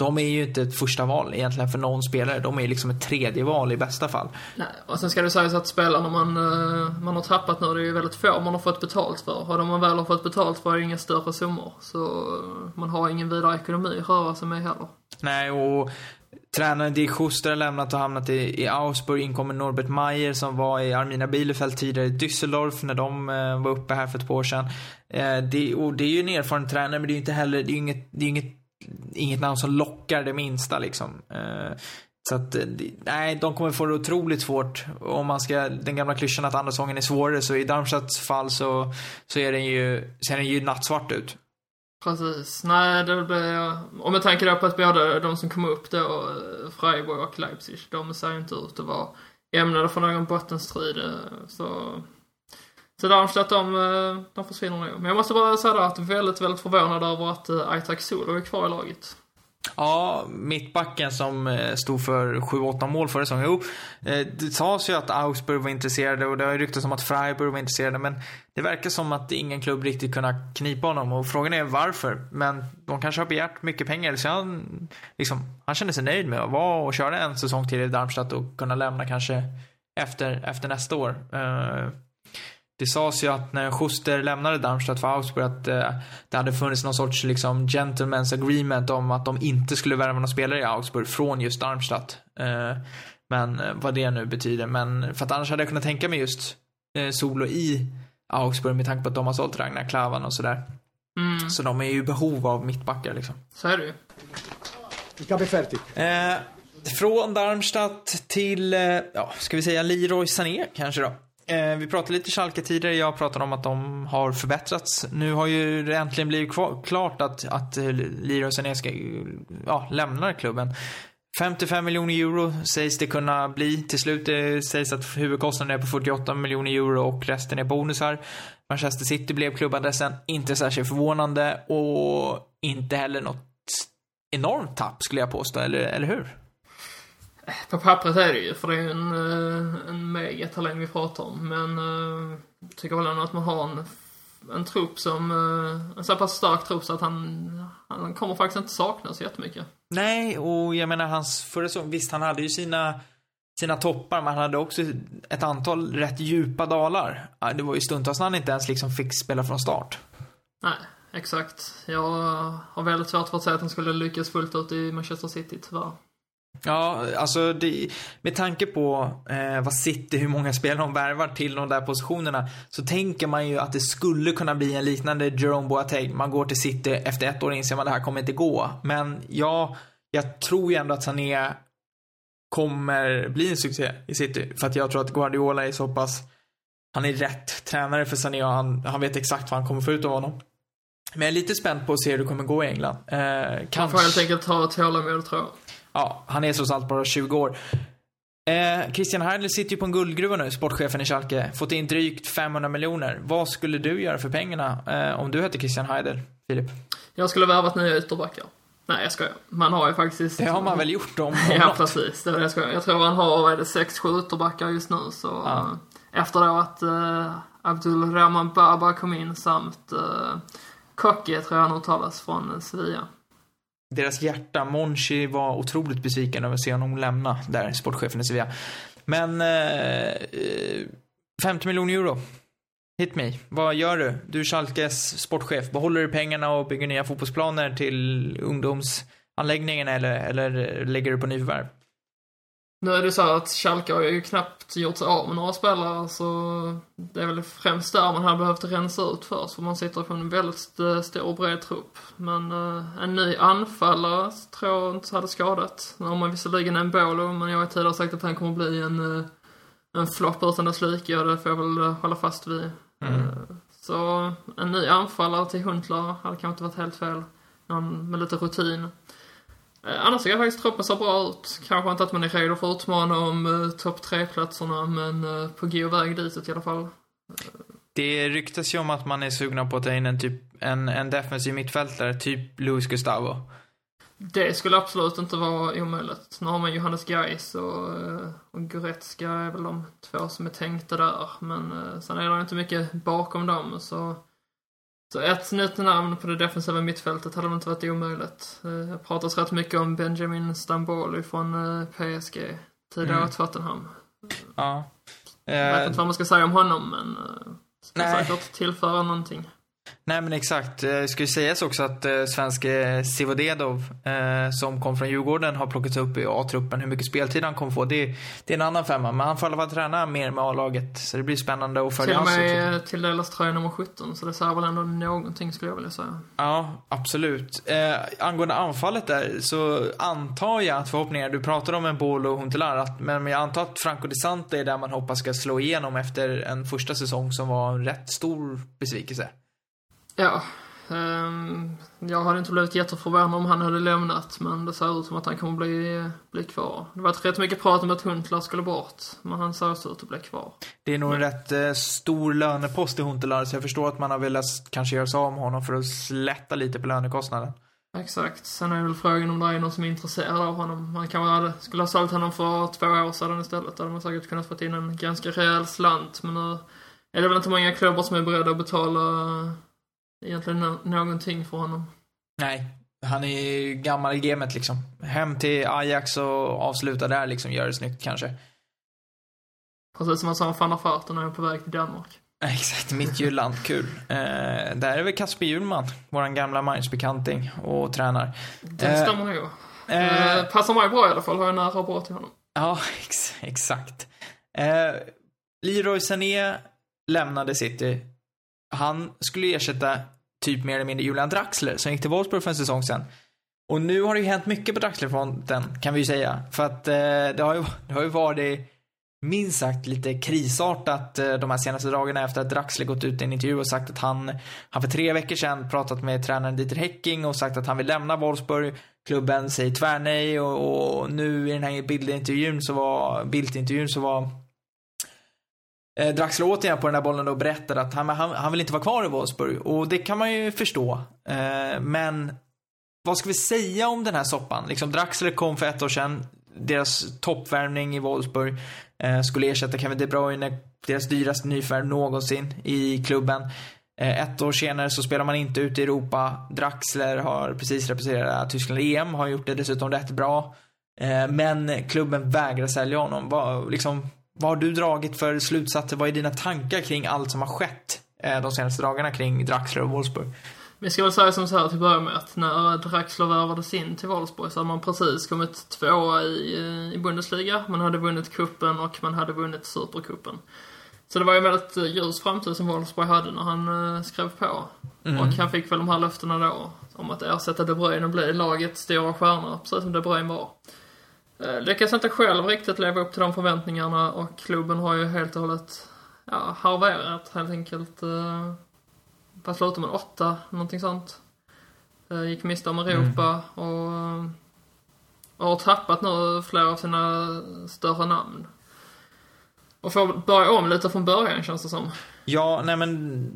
de är ju inte ett första val egentligen för någon spelare. De är liksom ett tredje val i bästa fall. Nej, och sen ska det sägas att spelarna man, eh, man har tappat nu, det är ju väldigt få man har fått betalt för. Och de man väl har fått betalt för är inga större summor. Så eh, man har ingen vidare ekonomi att röra sig med heller. Nej, och tränaren Dirk Schuster har lämnat och hamnat i, i Augsburg. In kommer Norbert Mayer som var i Armina Bielefeld tidigare i Düsseldorf när de eh, var uppe här för ett par år sedan. Eh, det, och det är ju en erfaren tränare men det är ju inte heller, det är inget, det är inget, inget namn som lockar det minsta liksom. Eh, så att, eh, nej, de kommer få det otroligt svårt. Om man ska, den gamla klyschan att andra sången är svårare, så i Darmstadts fall så, så är den ju, ser den ju nattsvart ut. Precis. Nej, det blir... Om jag tänker då på att både de som kom upp då, eh, Freiburg och Leipzig, de ser ju inte ut att vara ämnade för någon bottenstrid. Så... Så Darmstadt, de, eh, de försvinner nog. Men jag måste bara säga då att jag är väldigt, väldigt förvånad över att eh, Aitak Solo är kvar i laget. Ja, mittbacken som eh, stod för 7-8 mål förra säsongen. Jo, det sades ju att Augsburg var intresserade och det har ju ryktats om att Freiburg var intresserade. Men det verkar som att ingen klubb riktigt kunnat knipa honom och frågan är varför. Men de kanske har begärt mycket pengar. Så han, liksom, han kände sig nöjd med att vara och köra en säsong till i Darmstadt och kunna lämna kanske efter, efter nästa år. Det sades ju att när Schuster lämnade Darmstadt för Augsburg att eh, det hade funnits någon sorts liksom gentleman's agreement om att de inte skulle värva några spelare i Augsburg från just Darmstadt. Eh, men eh, vad det nu betyder. Men för att annars hade jag kunnat tänka mig just eh, Solo i Augsburg med tanke på att de har sålt Ragnar Klavan och sådär. Mm, Så de är ju i behov av mittbackar liksom. så är det ju. Il capo è ferti. Eh, från Darmstadt till, eh, ja, ska vi säga Leroy Sané kanske då. Eh, vi pratade lite Schalke tidigare, jag pratade om att de har förbättrats. Nu har ju det äntligen blivit klart att, att eh, Lira och Sané ska ja, lämnar klubben. 55 miljoner euro sägs det kunna bli till slut. Det sägs att huvudkostnaden är på 48 miljoner euro och resten är bonusar. Manchester City blev klubbadressen. Inte särskilt förvånande och inte heller något enormt tapp skulle jag påstå, eller, eller hur? På pappret är det ju, för det är ju en, eh, en megatalang vi pratar om. Men eh, jag tycker väl ändå att man har en, en trupp som, eh, en så pass stark trupp så att han, han kommer faktiskt inte saknas jättemycket. Nej, och jag menar hans förra säsong, visst han hade ju sina, sina toppar, men han hade också ett antal rätt djupa dalar. Det var ju stundtals när han inte ens liksom fick spela från start. Nej, exakt. Jag har väldigt svårt för att säga att han skulle lyckas fullt ut i Manchester City, tyvärr. Ja, alltså det, med tanke på eh, vad City, hur många spelare de värvar till de där positionerna, så tänker man ju att det skulle kunna bli en liknande Jerome Boateng. Man går till City, efter ett år inser man att det här kommer inte gå. Men ja, jag tror ju ändå att Sané kommer bli en succé i City. För att jag tror att Guardiola är så pass, han är rätt tränare för Sané och han, han vet exakt vad han kommer få ut av honom. Men jag är lite spänd på att se hur det kommer gå i England. Eh, kanske... får helt enkelt ha tålamod, tror jag. Ja, han är trots allt bara 20 år. Eh, Christian Heidel sitter ju på en guldgruva nu, sportchefen i Schalke. Fått in drygt 500 miljoner. Vad skulle du göra för pengarna eh, om du hette Christian Heidel, Filip? Jag skulle värvat nya ytterbackar. Nej, jag skojar. Man har ju faktiskt... Det har man väl gjort om Ja, något. precis. Det var det jag skojar. Jag tror han har, vad är det, sex, sju ytterbackar just nu, så... Ja. eh, Efter då att uh, Abdul Rahman Baba kom in samt uh, Kokke, tror jag han uttalas, från eh, Sevilla. Deras hjärta, Monchi var otroligt besviken över att se honom lämna där, sportchefen i Sevilla. Men, eh, eh 50 miljoner euro. Hit me. Vad gör du? Du är Schalkes sportchef. Behåller du pengarna och bygger nya fotbollsplaner till ungdomsanläggningen eller, eller lägger du på nyförvärv? Nu är det så att Schalke har ju knappt gjort sig av med några spelare så det är väl främst där man hade behövt rensa ut först för man sitter på en väldigt stor och bred trupp. Men uh, en ny anfallare tror jag inte hade skadat. Nu har man visserligen en Bolo men jag har tidigare sagt att han kommer bli en, uh, en flopp utan dess like och det får jag väl uh, hålla fast vid. Mm. så en ny anfallare till Huntler hade kanske inte varit helt fel. Någon med lite rutin. Eh, annars jag faktiskt truppen ser bra ut. Kanske inte att man är redo för att utmana om uh, topp tre-platserna, men uh, på god väg ditåt i alla fall. Det ryktas ju om att man är sugna på att ta in en, typ, en, en defensiv mittfältare, typ Luis Gustavo. Det skulle absolut inte vara omöjligt. Nu har man Johannes Gais och, och Goretzka är väl de två som är tänkta där. Men sen är det inte mycket bakom dem, så så ett nytt namn på det defensiva mittfältet hade väl inte varit omöjligt. Det eh, pratas rätt mycket om Benjamin Stamboli från eh, PSG, tidigare mm. Tottenham. Ja. Jag vet inte vad man ska säga om honom, men eh, ska Nej. säkert tillföra någonting. Nej men exakt. Det ska ju sägas också att eh, svenske Sivodedov eh, som kom från Djurgården har plockats upp i A-truppen. Hur mycket speltid han kommer få, det, det är en annan femma. Men han får i alla fall träna mer med A-laget. Så det blir spännande att följa hans Till och med tilldelas tröja nummer 17. Så det säger väl ändå någonting skulle jag vilja säga. Ja, absolut. Eh, angående anfallet där så antar jag att förhoppningar, du pratade om en Bolo och Huntelaar, men jag antar att Franco Di Sante är där man hoppas ska slå igenom efter en första säsong som var en rätt stor besvikelse. Ja. Um, jag hade inte blivit jätteförvånad om han hade lämnat, men det ser ut som att han kommer bli, bli kvar. Det var rätt mycket prat om att Huntelaar skulle bort, men han ser ut att bli kvar. Det är nog en rätt eh, stor lönepost i Huntelaar, så jag förstår att man har velat kanske göra sig av med honom för att slätta lite på lönekostnaden. Exakt. Sen är väl frågan om det är någon som är intresserad av honom. Man kanske hade, skulle ha sålt honom för två år sedan istället. Då hade man säkert kunnat få in en ganska rejäl slant, men nu är det väl inte många klubbar som är beredda att betala egentligen no någonting för honom. Nej, han är ju gammal i gamet liksom. Hem till Ajax och avsluta där liksom, gör det snyggt kanske. Precis som han sa om van der när jag är på väg till Danmark. Exakt, mitt Jylland, kul. Eh, där är väl Kasper Hjulman, våran gamla Mainz-bekanting och tränar. Det eh, stämmer nog. Eh, eh, passar mig bra i alla fall, har jag nära bra till honom. Ja, ex exakt. Eh, Leroy Sané lämnade City han skulle ersätta typ mer eller mindre Julian Draxler som gick till Wolfsburg för en säsong sedan. Och nu har det ju hänt mycket på Draxler-fronten, kan vi ju säga. För att eh, det, har ju, det har ju varit minst sagt lite krisartat eh, de här senaste dagarna efter att Draxler gått ut i en intervju och sagt att han, han för tre veckor sedan pratat med tränaren Dieter Hecking och sagt att han vill lämna Wolfsburg. Klubben säger tvärnej och, och nu i den här bildintervjun så var, bildintervjun så var eh, Draxler återigen på den där bollen och berättade att han, han, han vill inte vara kvar i Wolfsburg. Och det kan man ju förstå. Eh, men vad ska vi säga om den här soppan? Liksom Draxler kom för ett år sedan. Deras toppvärmning i Wolfsburg eh, skulle ersätta Kevin De Bruyne, deras dyraste nyförvärv någonsin i klubben. Eh, ett år senare så spelar man inte ut i Europa. Draxler har precis representerat Tyskland i EM, har gjort det dessutom rätt bra. Eh, men klubben vägrar sälja honom. Vad, liksom, vad har du dragit för slutsatser? Vad är dina tankar kring allt som har skett eh, de senaste dagarna kring Draxler och Wolfsburg? Vi ska väl säga som så här till börja med att när Draxler värvades in till Wolfsburg så hade man precis kommit tvåa i, eh, i Bundesliga. Man hade vunnit kuppen och man hade vunnit Supercupen. Så det var ju en väldigt eh, ljus framtid som Wolfsburg hade när han skrev på. Mm. Och han fick väl de här löftena då om att ersätta De Bruyne och bli lagets stora stjärna, precis som De Bruyne var. Eh, lyckas inte själv riktigt leva upp till de förväntningarna och klubben har ju helt och hållet ja, harverat helt enkelt. Eh, vad slutade man? Åtta, någonting sånt. Eh, gick miste om Europa mm. och, och har tappat nu flera av sina större namn. Och får börja om lite från början känns det som. Ja, nej men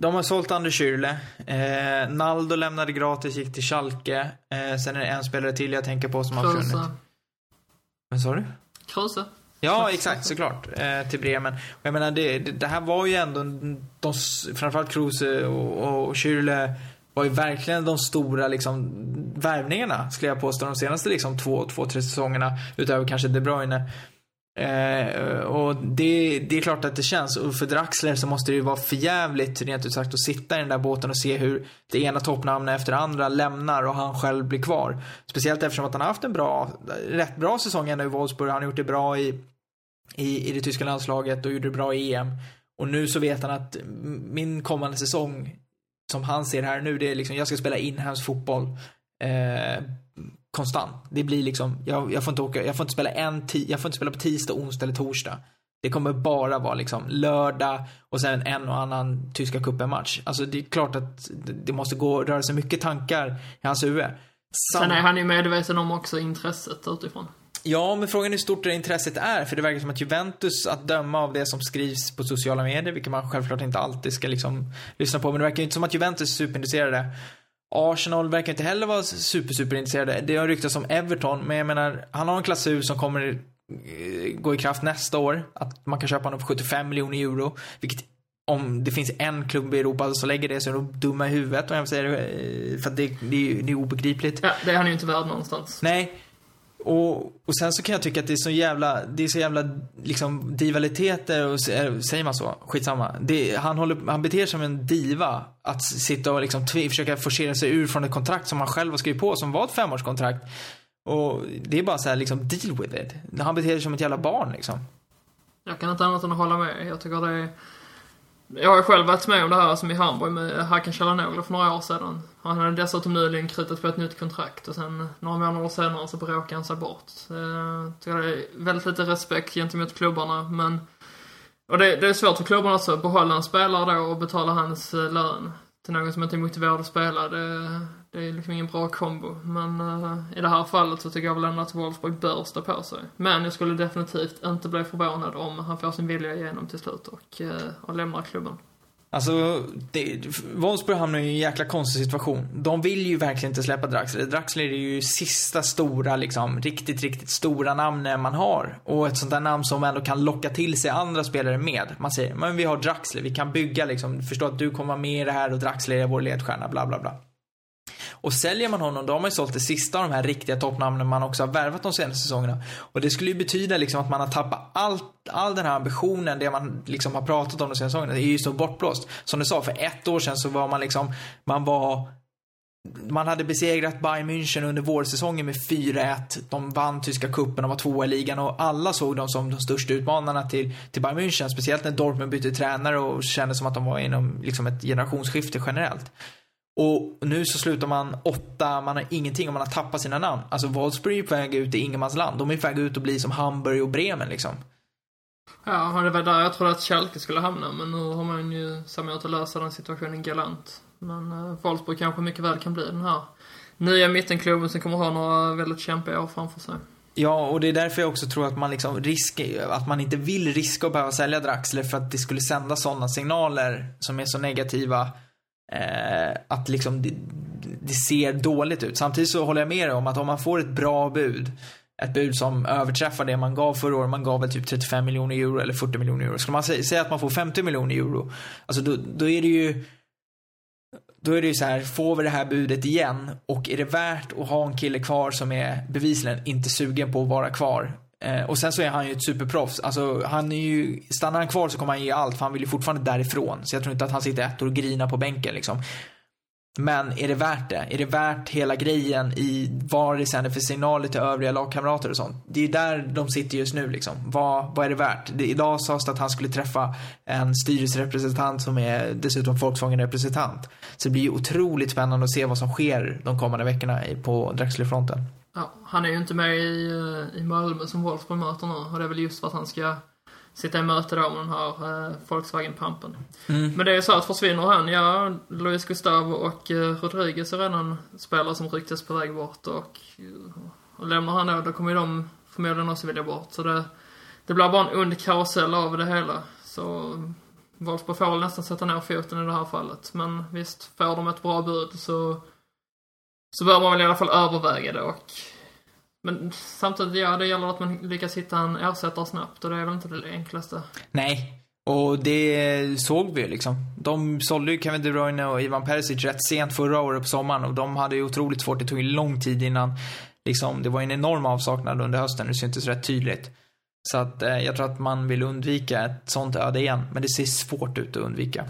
de har sålt Anders Schürrle. Eh, Naldo lämnade gratis, gick till Schalke. Eh, sen är det en spelare till jag tänker på som har försvunnit. Vad sa du? Kruse. Ja, exakt, såklart. Eh, till Bremen. Och jag menar, det, det, det, här var ju ändå, de, framförallt Kruse och, och Schürrle var ju verkligen de stora liksom, värvningarna, skulle jag påstå, de senaste liksom, två, två, tre säsongerna. Utöver kanske De Bruyne. Eh, och det, det är klart att det känns. Och för Draxler så måste det ju vara förjävligt, rent ut sagt, att sitta i den där båten och se hur det ena toppnamnet efter det andra lämnar och han själv blir kvar. Speciellt eftersom att han har haft en bra, rätt bra säsong ändå i Wolfsburg. Han har gjort det bra i, i, i det tyska landslaget och gjorde det bra i EM. Och nu så vet han att min kommande säsong, som han ser här nu, det är liksom, jag ska spela inhemsk fotboll. Eh, konstant. Det blir liksom, jag, jag, får inte åka, jag får inte spela en, jag får inte spela på tisdag, onsdag eller torsdag. Det kommer bara vara liksom lördag och sen en och annan tyska cupen-match. Alltså det är klart att det måste gå, röra sig mycket tankar i hans huvud. Sam sen är han ju medveten om också intresset utifrån. Ja, men frågan är hur stort det intresset är. För det verkar som att Juventus, att döma av det som skrivs på sociala medier, vilket man självklart inte alltid ska liksom lyssna på, men det verkar ju inte som att Juventus är superintresserade Arsenal verkar inte heller vara super, super intresserade. Det har ryktats om Everton, men jag menar, han har en klausul som kommer eh, gå i kraft nästa år. Att man kan köpa honom för 75 miljoner euro. Vilket om det finns en klubb i Europa som lägger det så är de dumma i huvudet om jag säger det. Eh, för att det, det, det är obegripligt. Ja, det är han ju inte värd någonstans. Nej. Och, och sen så kan jag tycka att det är så jävla, det är så jävla liksom divaliteter och säger man så? Skitsamma. Det, han, håller, han beter sig som en diva. Att sitta och liksom försöka forcera sig ur från ett kontrakt som han själv har skrivit på som var ett femårskontrakt. Och det är bara så här liksom deal with it. Han beter sig som ett jävla barn liksom. Jag kan inte annat än att hålla med. Jag tycker det är jag har ju själv varit med om det här som i Hamburg med Hakan Chalanoglu för några år sedan. Han hade dessutom nyligen krutat på ett nytt kontrakt och sen några månader senare så bråkade han sig bort. Eh, jag tycker det är väldigt lite respekt gentemot klubbarna men och det, det är svårt för klubbarna också att behålla en spelare då och betala hans eh, lön till någon som inte är motiverad att spela. Det, det är liksom ingen bra kombo. Men uh, i det här fallet så tycker jag väl ändå att Wolfsburg bör stå på sig. Men jag skulle definitivt inte bli förvånad om han får sin vilja igenom till slut och, uh, och lämnar klubben. Alltså, det, Wolfsburg hamnar i en jäkla konstig situation. De vill ju verkligen inte släppa Draxler. Draxler är ju sista stora, liksom, riktigt, riktigt stora namnet man har. Och ett sånt där namn som ändå kan locka till sig andra spelare med. Man säger, men vi har Draxler, vi kan bygga liksom, förstå att du kommer vara med i det här och Draxler är vår ledstjärna, bla bla bla. Och säljer man honom, då har man ju sålt det sista av de här riktiga toppnamnen man också har värvat de senaste säsongerna. Och det skulle ju betyda liksom att man har tappat allt, all den här ambitionen, det man liksom har pratat om de senaste säsongerna. Det är ju så bortblåst. Som du sa, för ett år sedan så var man liksom, man var man hade besegrat Bayern München under vårsäsongen med 4-1. De vann tyska cupen, de var tvåa i ligan och alla såg dem som de största utmanarna till, till Bayern München. Speciellt när Dortmund bytte tränare och kände som att de var inom liksom ett generationsskifte generellt. Och nu så slutar man åtta, man har ingenting och man har tappat sina namn. Alltså Wolfsburg är på väg ut i ingenmansland. De är på väg ut att bli som Hamburg och Bremen liksom. Ja, det var där jag trodde att Schalke skulle hamna, men nu har man ju samlat att lösa den situationen galant. Men uh, Wolfsburg kanske mycket väl kan bli den här nya mittenklubben som kommer ha några väldigt kämpiga år framför sig. Ja, och det är därför jag också tror att man liksom risk, att man inte vill riska att behöva sälja Draxler för att det skulle sända sådana signaler som är så negativa eh, att liksom det, det, ser dåligt ut. Samtidigt så håller jag med dig om att om man får ett bra bud, ett bud som överträffar det man gav förra året, man gav väl typ 35 miljoner euro eller 40 miljoner euro. Skulle man säga att man får 50 miljoner euro, alltså då, då är det ju då är det ju så här, får vi det här budet igen och är det värt att ha en kille kvar som är bevisligen inte sugen på att vara kvar Eh, och sen så är han ju ett superproffs. Alltså, han är ju, stannar han kvar så kommer han ge allt för han vill ju fortfarande därifrån. Så jag tror inte att han sitter ett år och grinar på bänken liksom. Men är det värt det? Är det värt hela grejen i vad det sänder för signaler till övriga lagkamrater och sånt? Det är ju där de sitter just nu liksom. Vad, vad är det värt? Det, idag sades det att han skulle träffa en styrelserepresentant som är dessutom Volkswagen-representant. Så det blir ju otroligt spännande att se vad som sker de kommande veckorna på Drexlerfronten. Ja, han är ju inte med i, eh, i Malmö som Wolfsburg möter nu och det är väl just för att han ska sitta i möte då med den här eh, Volkswagen-pampen. Mm. Men det är ju så att försvinner han, ja, Luis Gustavo och eh, Rodriguez är redan spelare som ryktas på väg bort och, och lämnar han då, då kommer ju de förmodligen också vilja bort. Så det, det blir bara en ond karusell av det hela. Så Wolfsburg får väl nästan sätta ner foten i det här fallet. Men visst, får de ett bra bud så så bör man väl i alla fall överväga det och men samtidigt, ja, det gäller att man lyckas hitta en ersättare snabbt och det är väl inte det enklaste. Nej. Och det såg vi liksom. De sålde ju Kevin De Bruyne och Ivan Perisic rätt sent förra året på sommaren och de hade ju otroligt svårt. Det tog ju lång tid innan liksom, det var en enorm avsaknad under hösten. Det syntes rätt tydligt. Så att eh, jag tror att man vill undvika ett sånt öde igen. Men det ser svårt ut att undvika.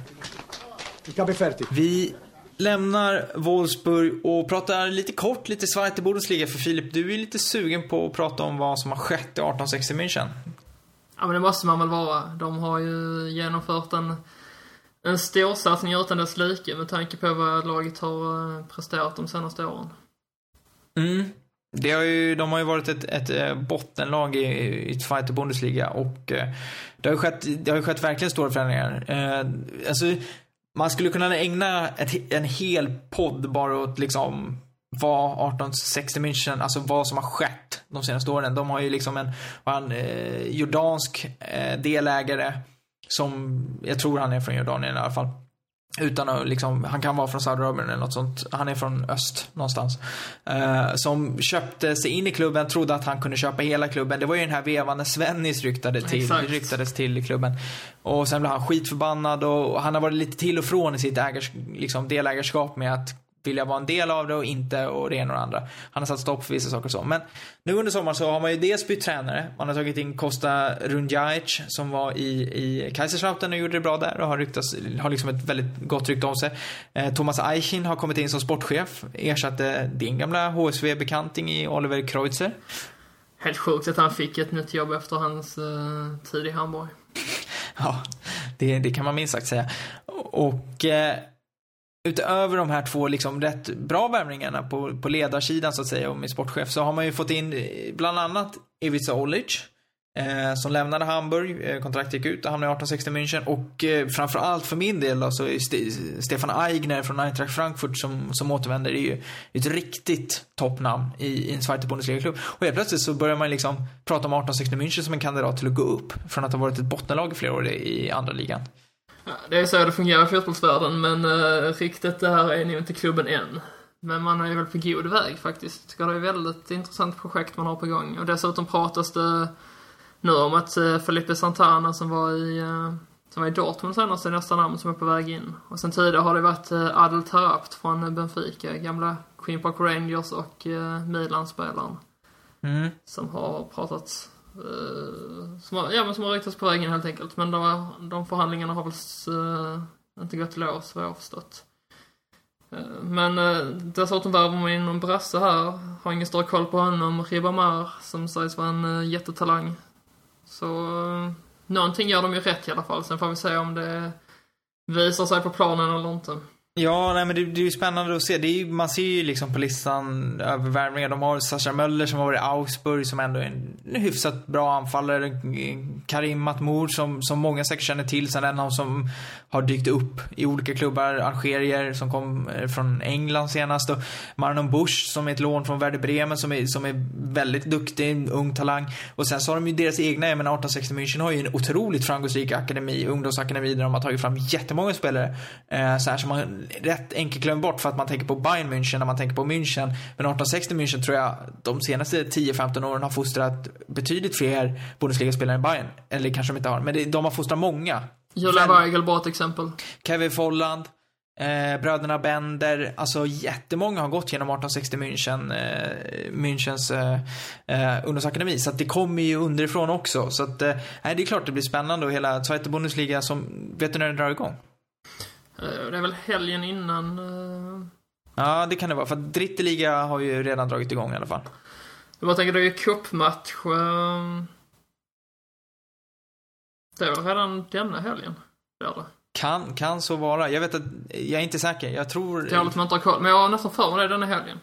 Vi lämnar Wolfsburg och pratar lite kort, lite Zweite Bundesliga. För Filip, du är lite sugen på att prata om vad som har skett i 1860 München. Ja, men det måste man väl vara. De har ju genomfört en, en storsatsning utan dess like med tanke på vad laget har eh, presterat de senaste åren. Mm. Det har ju, de har ju varit ett, ett eh, bottenlag i, i Zweite Bundesliga och eh, det har ju skett, det har ju skett verkligen stora förändringar. Alltså, man skulle kunna ägna ett, en hel podd bara åt liksom vad 1860 München, alltså vad som har skett de senaste åren. De har ju liksom en, en eh, jordansk eh, delägare som, jag tror han är från Jordanien i alla fall. Utan att liksom, han kan vara från Saudiarabien eller något sånt. Han är från öst någonstans. Eh, som köpte sig in i klubben, trodde att han kunde köpa hela klubben. Det var ju den här vevan när Svennis ryktade till, Exakt. ryktades till i klubben. Och sen blev han skitförbannad och han har varit lite till och från i sitt ägars, liksom, delägarskap med att vilja vara en del av det och inte och det ena och det andra. Han har satt stopp för vissa saker och så. Men nu under sommaren så har man ju dels bytt tränare. Man har tagit in Kosta Rundjajic som var i, i Kaiserslautern och gjorde det bra där och har, ryktats, har liksom ett väldigt gott rykte om sig. Eh, Thomas Eichin har kommit in som sportchef. Ersatte din gamla HSV-bekanting i Oliver Kreutzer. Helt sjukt att han fick ett nytt jobb efter hans eh, tid i Hamburg. Ja, det, det kan man minst sagt säga. Och eh, utöver de här två liksom rätt bra värvningarna på, på ledarsidan så att säga och med sportchef så har man ju fått in eh, bland annat Ivica Olic. Eh, som lämnade Hamburg, eh, kontraktet gick ut, och hamnade i 1860 München och eh, framförallt för min del då, så är St Stefan Aigner från Eintracht Frankfurt som, som återvänder är ju ett riktigt toppnamn i, i en Zweite Bundesliga-klubb. Och helt plötsligt så börjar man liksom prata om 1860 München som en kandidat till att gå upp från att ha varit ett bottenlag i flera år i, i andra ligan. Ja, det är så det fungerar i fotbollsvärlden, men uh, riktigt det här är nog inte klubben än. Men man är väl på god väg faktiskt. Det är ett väldigt intressant projekt man har på gång. Och dessutom pratas det nu om att uh, Felipe Santana som var i, uh, som var i Dortmund senast är nästa namn som är på väg in. Och sen tidigare har det varit uh, Adel Tarabt från Benfica, gamla Queen Park Rangers och Milan-spelaren. Mm. Som har pratats Eh, som, har, ja, men som har ryktats på vägen helt enkelt. Men de, de förhandlingarna har väl uh, inte gått i lås vad jag har förstått. Eh, men dessutom värvar man in någon brasse här. Har ingen större koll på honom. Ribamar som sägs vara en jättetalang. Så uh, någonting gör de ju rätt i alla fall. Sen får vi se om det visar sig på planen eller inte. Ja, nej, men det, det är ju spännande att se. Det är, ju- man ser ju liksom på listan över värvningar. De har Sascha Möller som har varit i Augsburg som ändå är en, hyfsat bra anfallare. Karim Matmour som, som många säkert känner till sen en av som har dykt upp i olika klubbar. Algerier som kom eh, från England senast. Och Marlon Bush som är ett lån från Werder Bremen som är, som är väldigt duktig, en ung talang. Och sen så har de ju deras egna, jag menar 1860 München har ju en otroligt framgångsrik akademi, ungdomsakademi där de har tagit fram jättemånga spelare. Eh, så här som man rätt enkelt glömmer bort för att man tänker på Bayern München när man tänker på München. Men 1860 München tror jag de senaste 10-15 åren har fostrat betydligt fler Bundesliga-spelare än Bayern. Eller kanske de inte har, men det, de har fostrat många. Julian Weigel, bra ett exempel. Kevin Folland, eh, bröderna Bender, alltså jättemånga har gått genom 1860 München, eh, Münchens eh, eh, ungdomsakademi. Så att det kommer ju underifrån också. Så att, eh, det är klart det blir spännande och hela Zweite Bundesliga som, vet du när det drar igång? Eh, det är väl helgen innan eh, Ja, det kan det vara. För att Dritte Liga har ju redan dragit igång i alla fall. Jag bara tänker, det är ju cupmatch. ehm, Det väl redan denna helgen? Det är det. Kan, kan så vara. Jag vet att, jag är inte säker. Jag tror... Det är lite man inte har koll. Men jag har nästan för mig det denna helgen.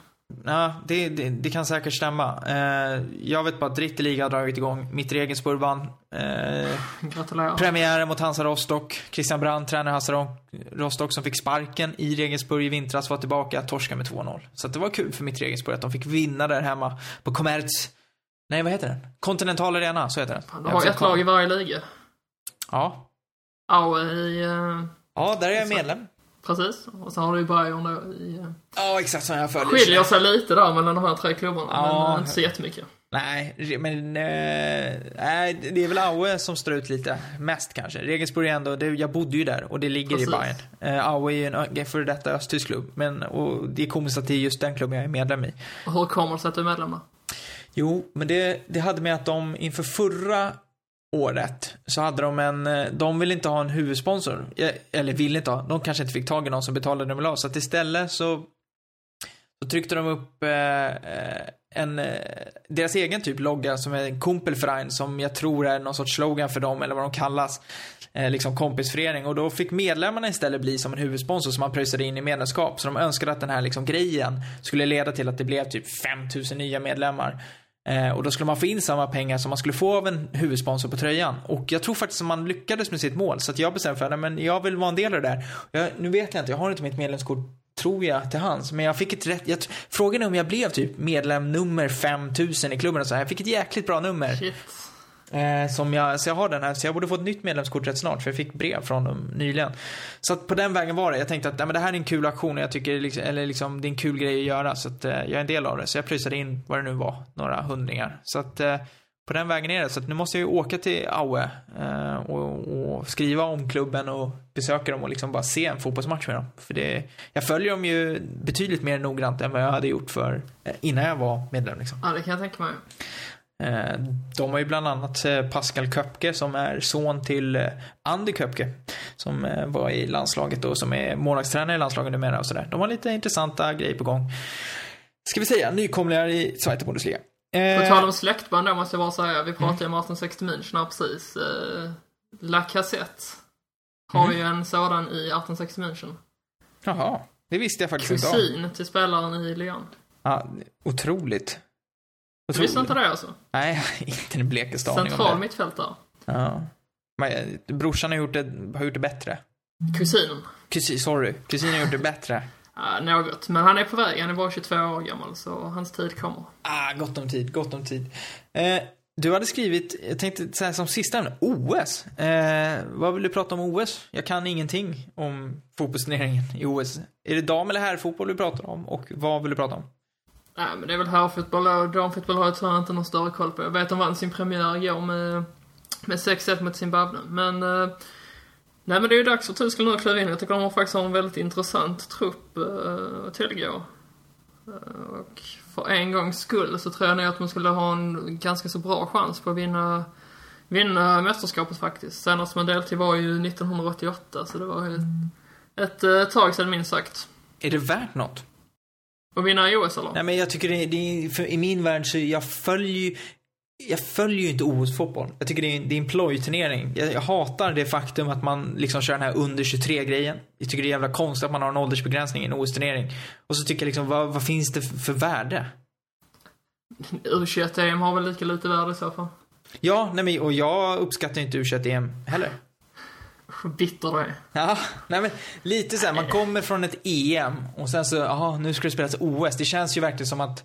Ja, det, det, det kan säkert stämma. Eh, jag vet bara att Dritte Liga har dragit igång. Mitt vann. Eh, premiären mot Hansa Rostock. Christian Brandt, tränare Hansa Ro- Rostock, som fick sparken i Regensburg i vintras, var tillbaka, torska med 2-0. Så det var kul för mitt Regensburg att de fick vinna där hemma på Commerz. Nej, vad heter den? Continental Arena, så heter den. Du har ett lag i varje liga. Ja. Aue i... eh, Ja, där är jag medlem. Precis. Och så har du ju Bayern då i... eh, Ja, exakt som jag följer. Skiljer sig lite där mellan de här tre klubbarna. Ja. Men inte så jättemycket. Nej, men eh, nej, det är väl Aue som står ut lite mest kanske. Regensburg är ändå, det, jag bodde ju där och det ligger Precis. i Bayern. Eh, Aue är ju en före detta östtysk klubb, men och det är komiskt att det är just den klubben jag är medlem i. Och hur kommer det sig att du är medlem då? Jo, men det, det hade med att de inför förra året så hade de en, eh, de ville inte ha en huvudsponsor. Eh, eller ville inte ha, de kanske inte fick tag i någon som betalade dem av. Så att istället så, så tryckte de upp eh, eh en, deras egen typ logga som är en Kumpelverein som jag tror är någon sorts slogan för dem eller vad de kallas. Eh, liksom kompisförening och då fick medlemmarna istället bli som en huvudsponsor som man pröjsade in i medlemskap. Så de önskade att den här liksom grejen skulle leda till att det blev typ 5000 nya medlemmar. Eh, och då skulle man få in samma pengar som man skulle få av en huvudsponsor på tröjan. Och jag tror faktiskt att man lyckades med sitt mål. Så att jag bestämde för att jag vill vara en del av det där. Jag, nu vet jag inte, jag har inte mitt medlemskort tror jag till hands. Men jag fick ett rätt, jag, frågan är om jag blev typ medlem nummer 5000 i klubben och så här. Jag fick ett jäkligt bra nummer. Shit. Eh, som jag, så jag har den här, så jag borde få ett nytt medlemskort rätt snart för jag fick brev från dem nyligen. Så att på den vägen var det. Jag tänkte att ja, men det här är en kul aktion och jag tycker liksom, eller liksom, det är en kul grej att göra så att eh, jag är en del av det. Så jag prysade in vad det nu var, några hundringar. Så att eh, på den vägen är det. Så att nu måste jag ju åka till Aue eh, och, och, skriva om klubben och besöka dem och liksom bara se en fotbollsmatch med dem. För det, jag följer dem ju betydligt mer noggrant än vad jag hade gjort för eh, innan jag var medlem. Liksom. Ja, det kan jag tänka mig. Eh, de har ju bland annat eh, Pascal Köpke som är son till eh, Andy Köpke. Som var i landslaget och som är målvaktstränare i landslaget numera och sådär. De har lite intressanta grejer på gång. Ska vi säga, nykomlingar i Zweite Bundesliga. På tal om släktband då måste jag bara säga, vi pratade ju om 1860 München precis. La Cassette har Mhm. ju en sådan i 1860 München. Jaha, det visste jag faktiskt inte om. Kusin till spelaren i Lyon. Ja, otroligt. Du visste inte det alltså? Nej, inte en blekaste aning om Central det. mittfältare. Ja. Men, eh, brorsan har gjort det, har gjort det bättre. Kusinen. Kusin, sorry. Kusin har gjort det bättre. Något. Men han är på väg. Han är bara 22 år gammal, så hans tid kommer. Ah, gott om tid, gott om tid. Eh, du hade skrivit, jag tänkte så här som sista ämne, OS. Eh, vad vill du prata om OS? Jag kan ingenting om fotbollsturneringen i OS. Är det dam eller herrfotboll du pratar om? Och vad vill du prata om? Nej, men det är väl herrfotboll och damfotboll har jag tyvärr inte någon större koll på. Jag vet att de vann sin premiär igår med, med 6-1 mot Zimbabwe. Men, eh, nej men det är ju dags för Tyskland nu att kliva in. Jag tycker de har faktiskt har en väldigt intressant trupp eh, att tillgå. Eh, och för en gångs skull så tror jag nog att man skulle ha en ganska så bra chans på att vinna, vinna mästerskapet faktiskt. Senast man deltog var ju 1988, så det var ju ett, ett eh, tag sedan minst sagt. Är det värt något? Och vinna i OS eller? Nej men jag tycker det, det för i min värld så jag följer ju jag följer ju inte OS-fotboll. Jag tycker det är, det är en plojturnering. Jag, jag hatar det faktum att man liksom kör den här under 23-grejen. Jag tycker det är jävla konstigt att man har en åldersbegränsning i en OS-turnering. Och så tycker jag liksom, vad, vad finns det för, värde? U21-EM har väl lika lite värde i så fall. Ja, nej men, och jag uppskattar inte u em heller. Bitter du är. Ja, nej men lite så här, man kommer från ett EM och sen så, jaha, nu ska det spelas OS. Det känns ju verkligen som att,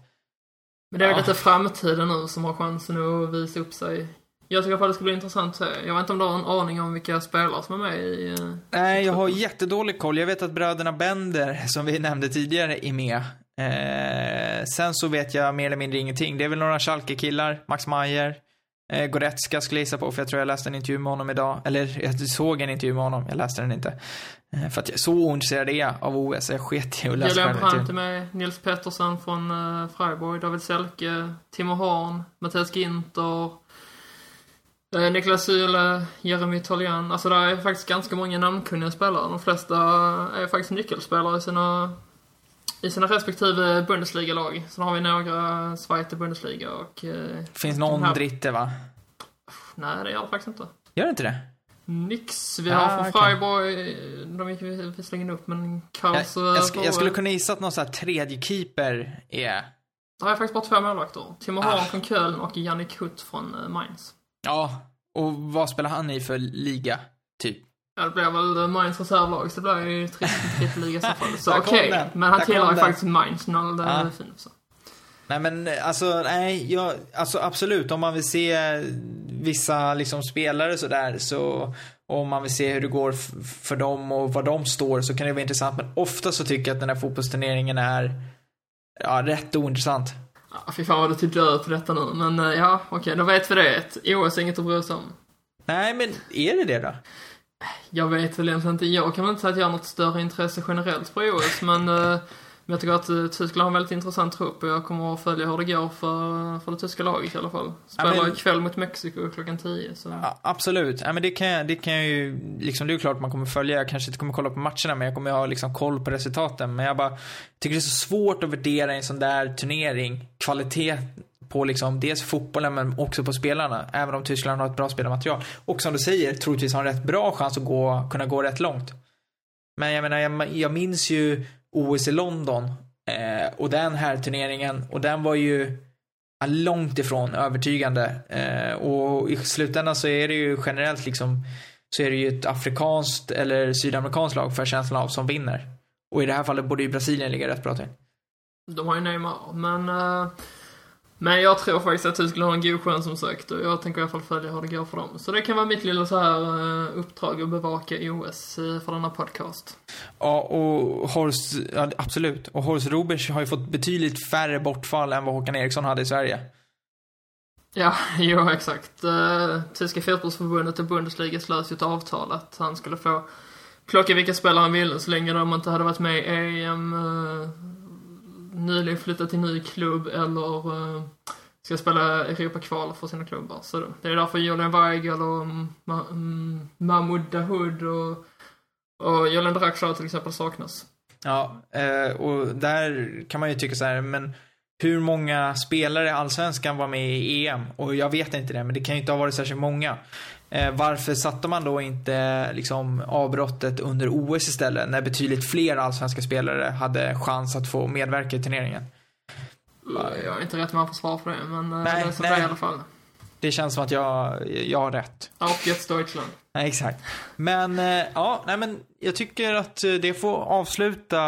Men det är Ja. lite framtiden nu som har chansen att visa upp sig. Jag tycker i alla fall det ska bli intressant. Jag vet inte om du har en aning om vilka spelare som är med i... eh, nej jag har jättedålig koll. Jag vet att bröderna Bender, som vi nämnde tidigare, är med. Eh, sen så vet jag mer eller mindre ingenting. Det är väl några Schalke-killar, Max Meyer, eh, Goretzka skulle jag gissa på, för jag tror jag läste en intervju med honom idag. Eller jag såg en intervju med honom, jag läste den inte. Eh, för att jag, så ointresserad är jag av OS, jag sket i att läsa Julian Brandt är med, Nils Pettersson från uh, Freiburg, David Selke, Timo Horn, Mattias Ginter, Niklas Syle, Jeremy Toljan. Alltså det är faktiskt ganska många namnkunniga spelare. De flesta är faktiskt nyckelspelare i sina, i sina respektive Bundesliga-lag. Sen har vi några Zweite Bundesliga och... Uh, Finns någon här- dritte va? Nej, det gör det faktiskt inte. Gör det inte det? Nix. Vi Ah, har från okej. Freiburg, de gick vi visserligen upp, men Jag, Karls... jag, sk- jag skulle kunna gissa att någon sån här tredje keeper är... Det är faktiskt bara två målvakter. Timo Ah. Horn från Köln och Jannik Hutt från eh, Mainz. Ja, och vad spelar han i för liga? Typ. Ja, det blir väl Mainz reservlag, så det blir ju trippelliga i så fall. Så okej, den. men han tillhör ju faktiskt Mainz, när det är fint så. Nej men alltså, nej, jag, alltså absolut om man vill se vissa liksom spelare sådär så, om man vill se hur det går för dem och var de står så kan det vara intressant. Men ofta så tycker jag att den här fotbollsturneringen är, ja, rätt ointressant. Ja, fy fan vad du till död på detta nu. Men eh, ja, okej, då vet vi det. OS är inget att bry sig om. Nej men är det det då? Jag vet väl egentligen inte, jag kan väl inte säga att jag har något större intresse generellt för OS, men eh, Men jag tycker att uh, Tyskland har en väldigt intressant trupp och jag kommer att följa hur det går för, för det tyska laget i alla fall. Spelar Ja, men- ikväll mot Mexiko klockan 10 så. Ja, absolut. Ja, men det, kan jag, det kan jag ju, liksom, det är ju klart man kommer följa. Jag kanske inte kommer kolla på matcherna, men jag kommer ha liksom, koll på resultaten. Men jag bara tycker det är så svårt att värdera en sån där turnering, kvalitet på liksom, dels fotbollen men också på spelarna. Även om Tyskland har ett bra spelarmaterial. Och som du säger, troligtvis har en rätt bra chans att gå, kunna gå rätt långt. Men jag menar, jag, jag minns ju OS i London eh, och den här turneringen och den var ju långt ifrån övertygande. Eh, och i slutändan så är det ju generellt liksom så är det ju ett afrikanskt eller sydamerikanskt lag för känslan av som vinner. Och i det här fallet borde ju Brasilien ligga rätt bra till. De har ju Neymar, men... uh, men jag tror faktiskt att Tyskland har en god chans som sagt och jag tänker i alla fall följa hur det går för dem. Så det kan vara mitt lilla så här eh, uppdrag att bevaka OS eh, för denna podcast. Ja, och Horst, ja, absolut. Och Horst Rubers har ju fått betydligt färre bortfall än vad Håkan Eriksson hade i Sverige. Ja, jo exakt. Uh, Tyska fotbollsförbundet och Bundesliga slöt ju ett avtal att han skulle få plocka vilka spelare han ville så länge de inte hade varit med i EM, nyligen flyttat till ny klubb eller uh, ska spela Europakval för sina klubbar. Så det är därför Julian Weigel och Ma- mm, Mahmoud Dahoud och, och Julian Draxler till exempel saknas. Ja, eh, och där kan man ju tycka så här, men hur många spelare i Allsvenskan var med i EM? Och jag vet inte det, men det kan ju inte ha varit särskilt många. Eh, varför satte man då inte liksom avbrottet under OS istället, när betydligt fler allsvenska spelare hade chans att få medverka i turneringen? Jag är inte rätt man får svar på det, men uh, Nej, det är så nej. det är i alla fall. Det känns som att jag, jag har rätt. Auf geht's Deutschland. Nej, exakt. Men, eh, ja, nej men jag tycker att eh, det får avsluta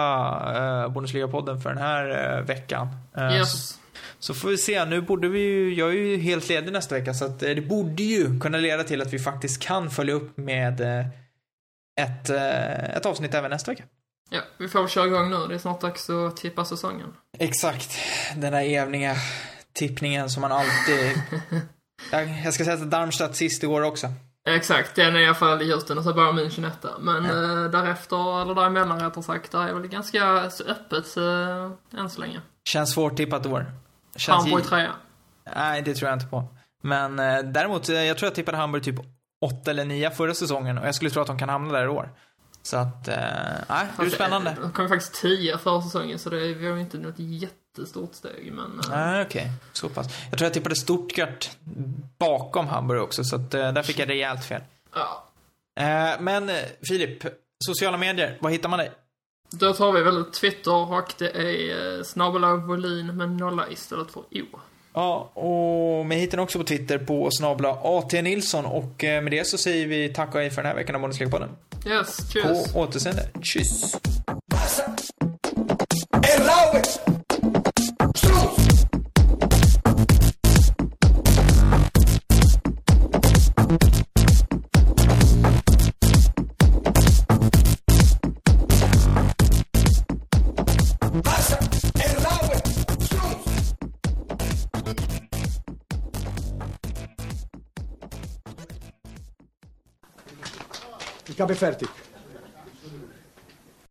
eh, Bundesliga-podden för den här eh, veckan. Eh, Yes. Så får vi se. Nu borde vi ju, jag är ju helt ledig nästa vecka så att eh, det borde ju kunna leda till att vi faktiskt kan följa upp med eh, ett, eh, ett avsnitt även nästa vecka. Ja, vi får väl köra igång nu. Det är snart dags att tippa säsongen. Exakt. Den där eviga tippningen som man alltid... jag, ska säga att Darmstadt sist igår också. Exakt, den är i alla fall i Houston och så bara München etta. Men eh, därefter, eller däremellan rättare sagt, där är väl ganska öppet eh, än så länge. Känns svårtippat i år. Hamburg trea. Nej, det tror jag inte på. Men eh, däremot, eh, jag tror jag tippade Hamburg typ 8 eller 9 förra säsongen och jag skulle tro att de kan hamna där i år. Så att, eh, nej, det är spännande. De kom ju faktiskt 10 förra säsongen, så det var ju inte något jättestort steg, men... eh, Nej, okej. Så pass. Jag tror jag tippade Stuttgart bakom Hamburg också, så att eh, där fick jag rejält fel. Ja. Eh, men eh, Filip, sociala medier, var hittar man dig? Då tar vi väl Twitter och det är eh, snabel volin med nolla istället för O. Ja, och mig hittar ni också på Twitter på snabla AT Nilsson och eh, med det så säger vi tack och hej för den här veckan av Bundesliga-podden. Yes, cheers. På återseende. Tschüss! Il cabefertic.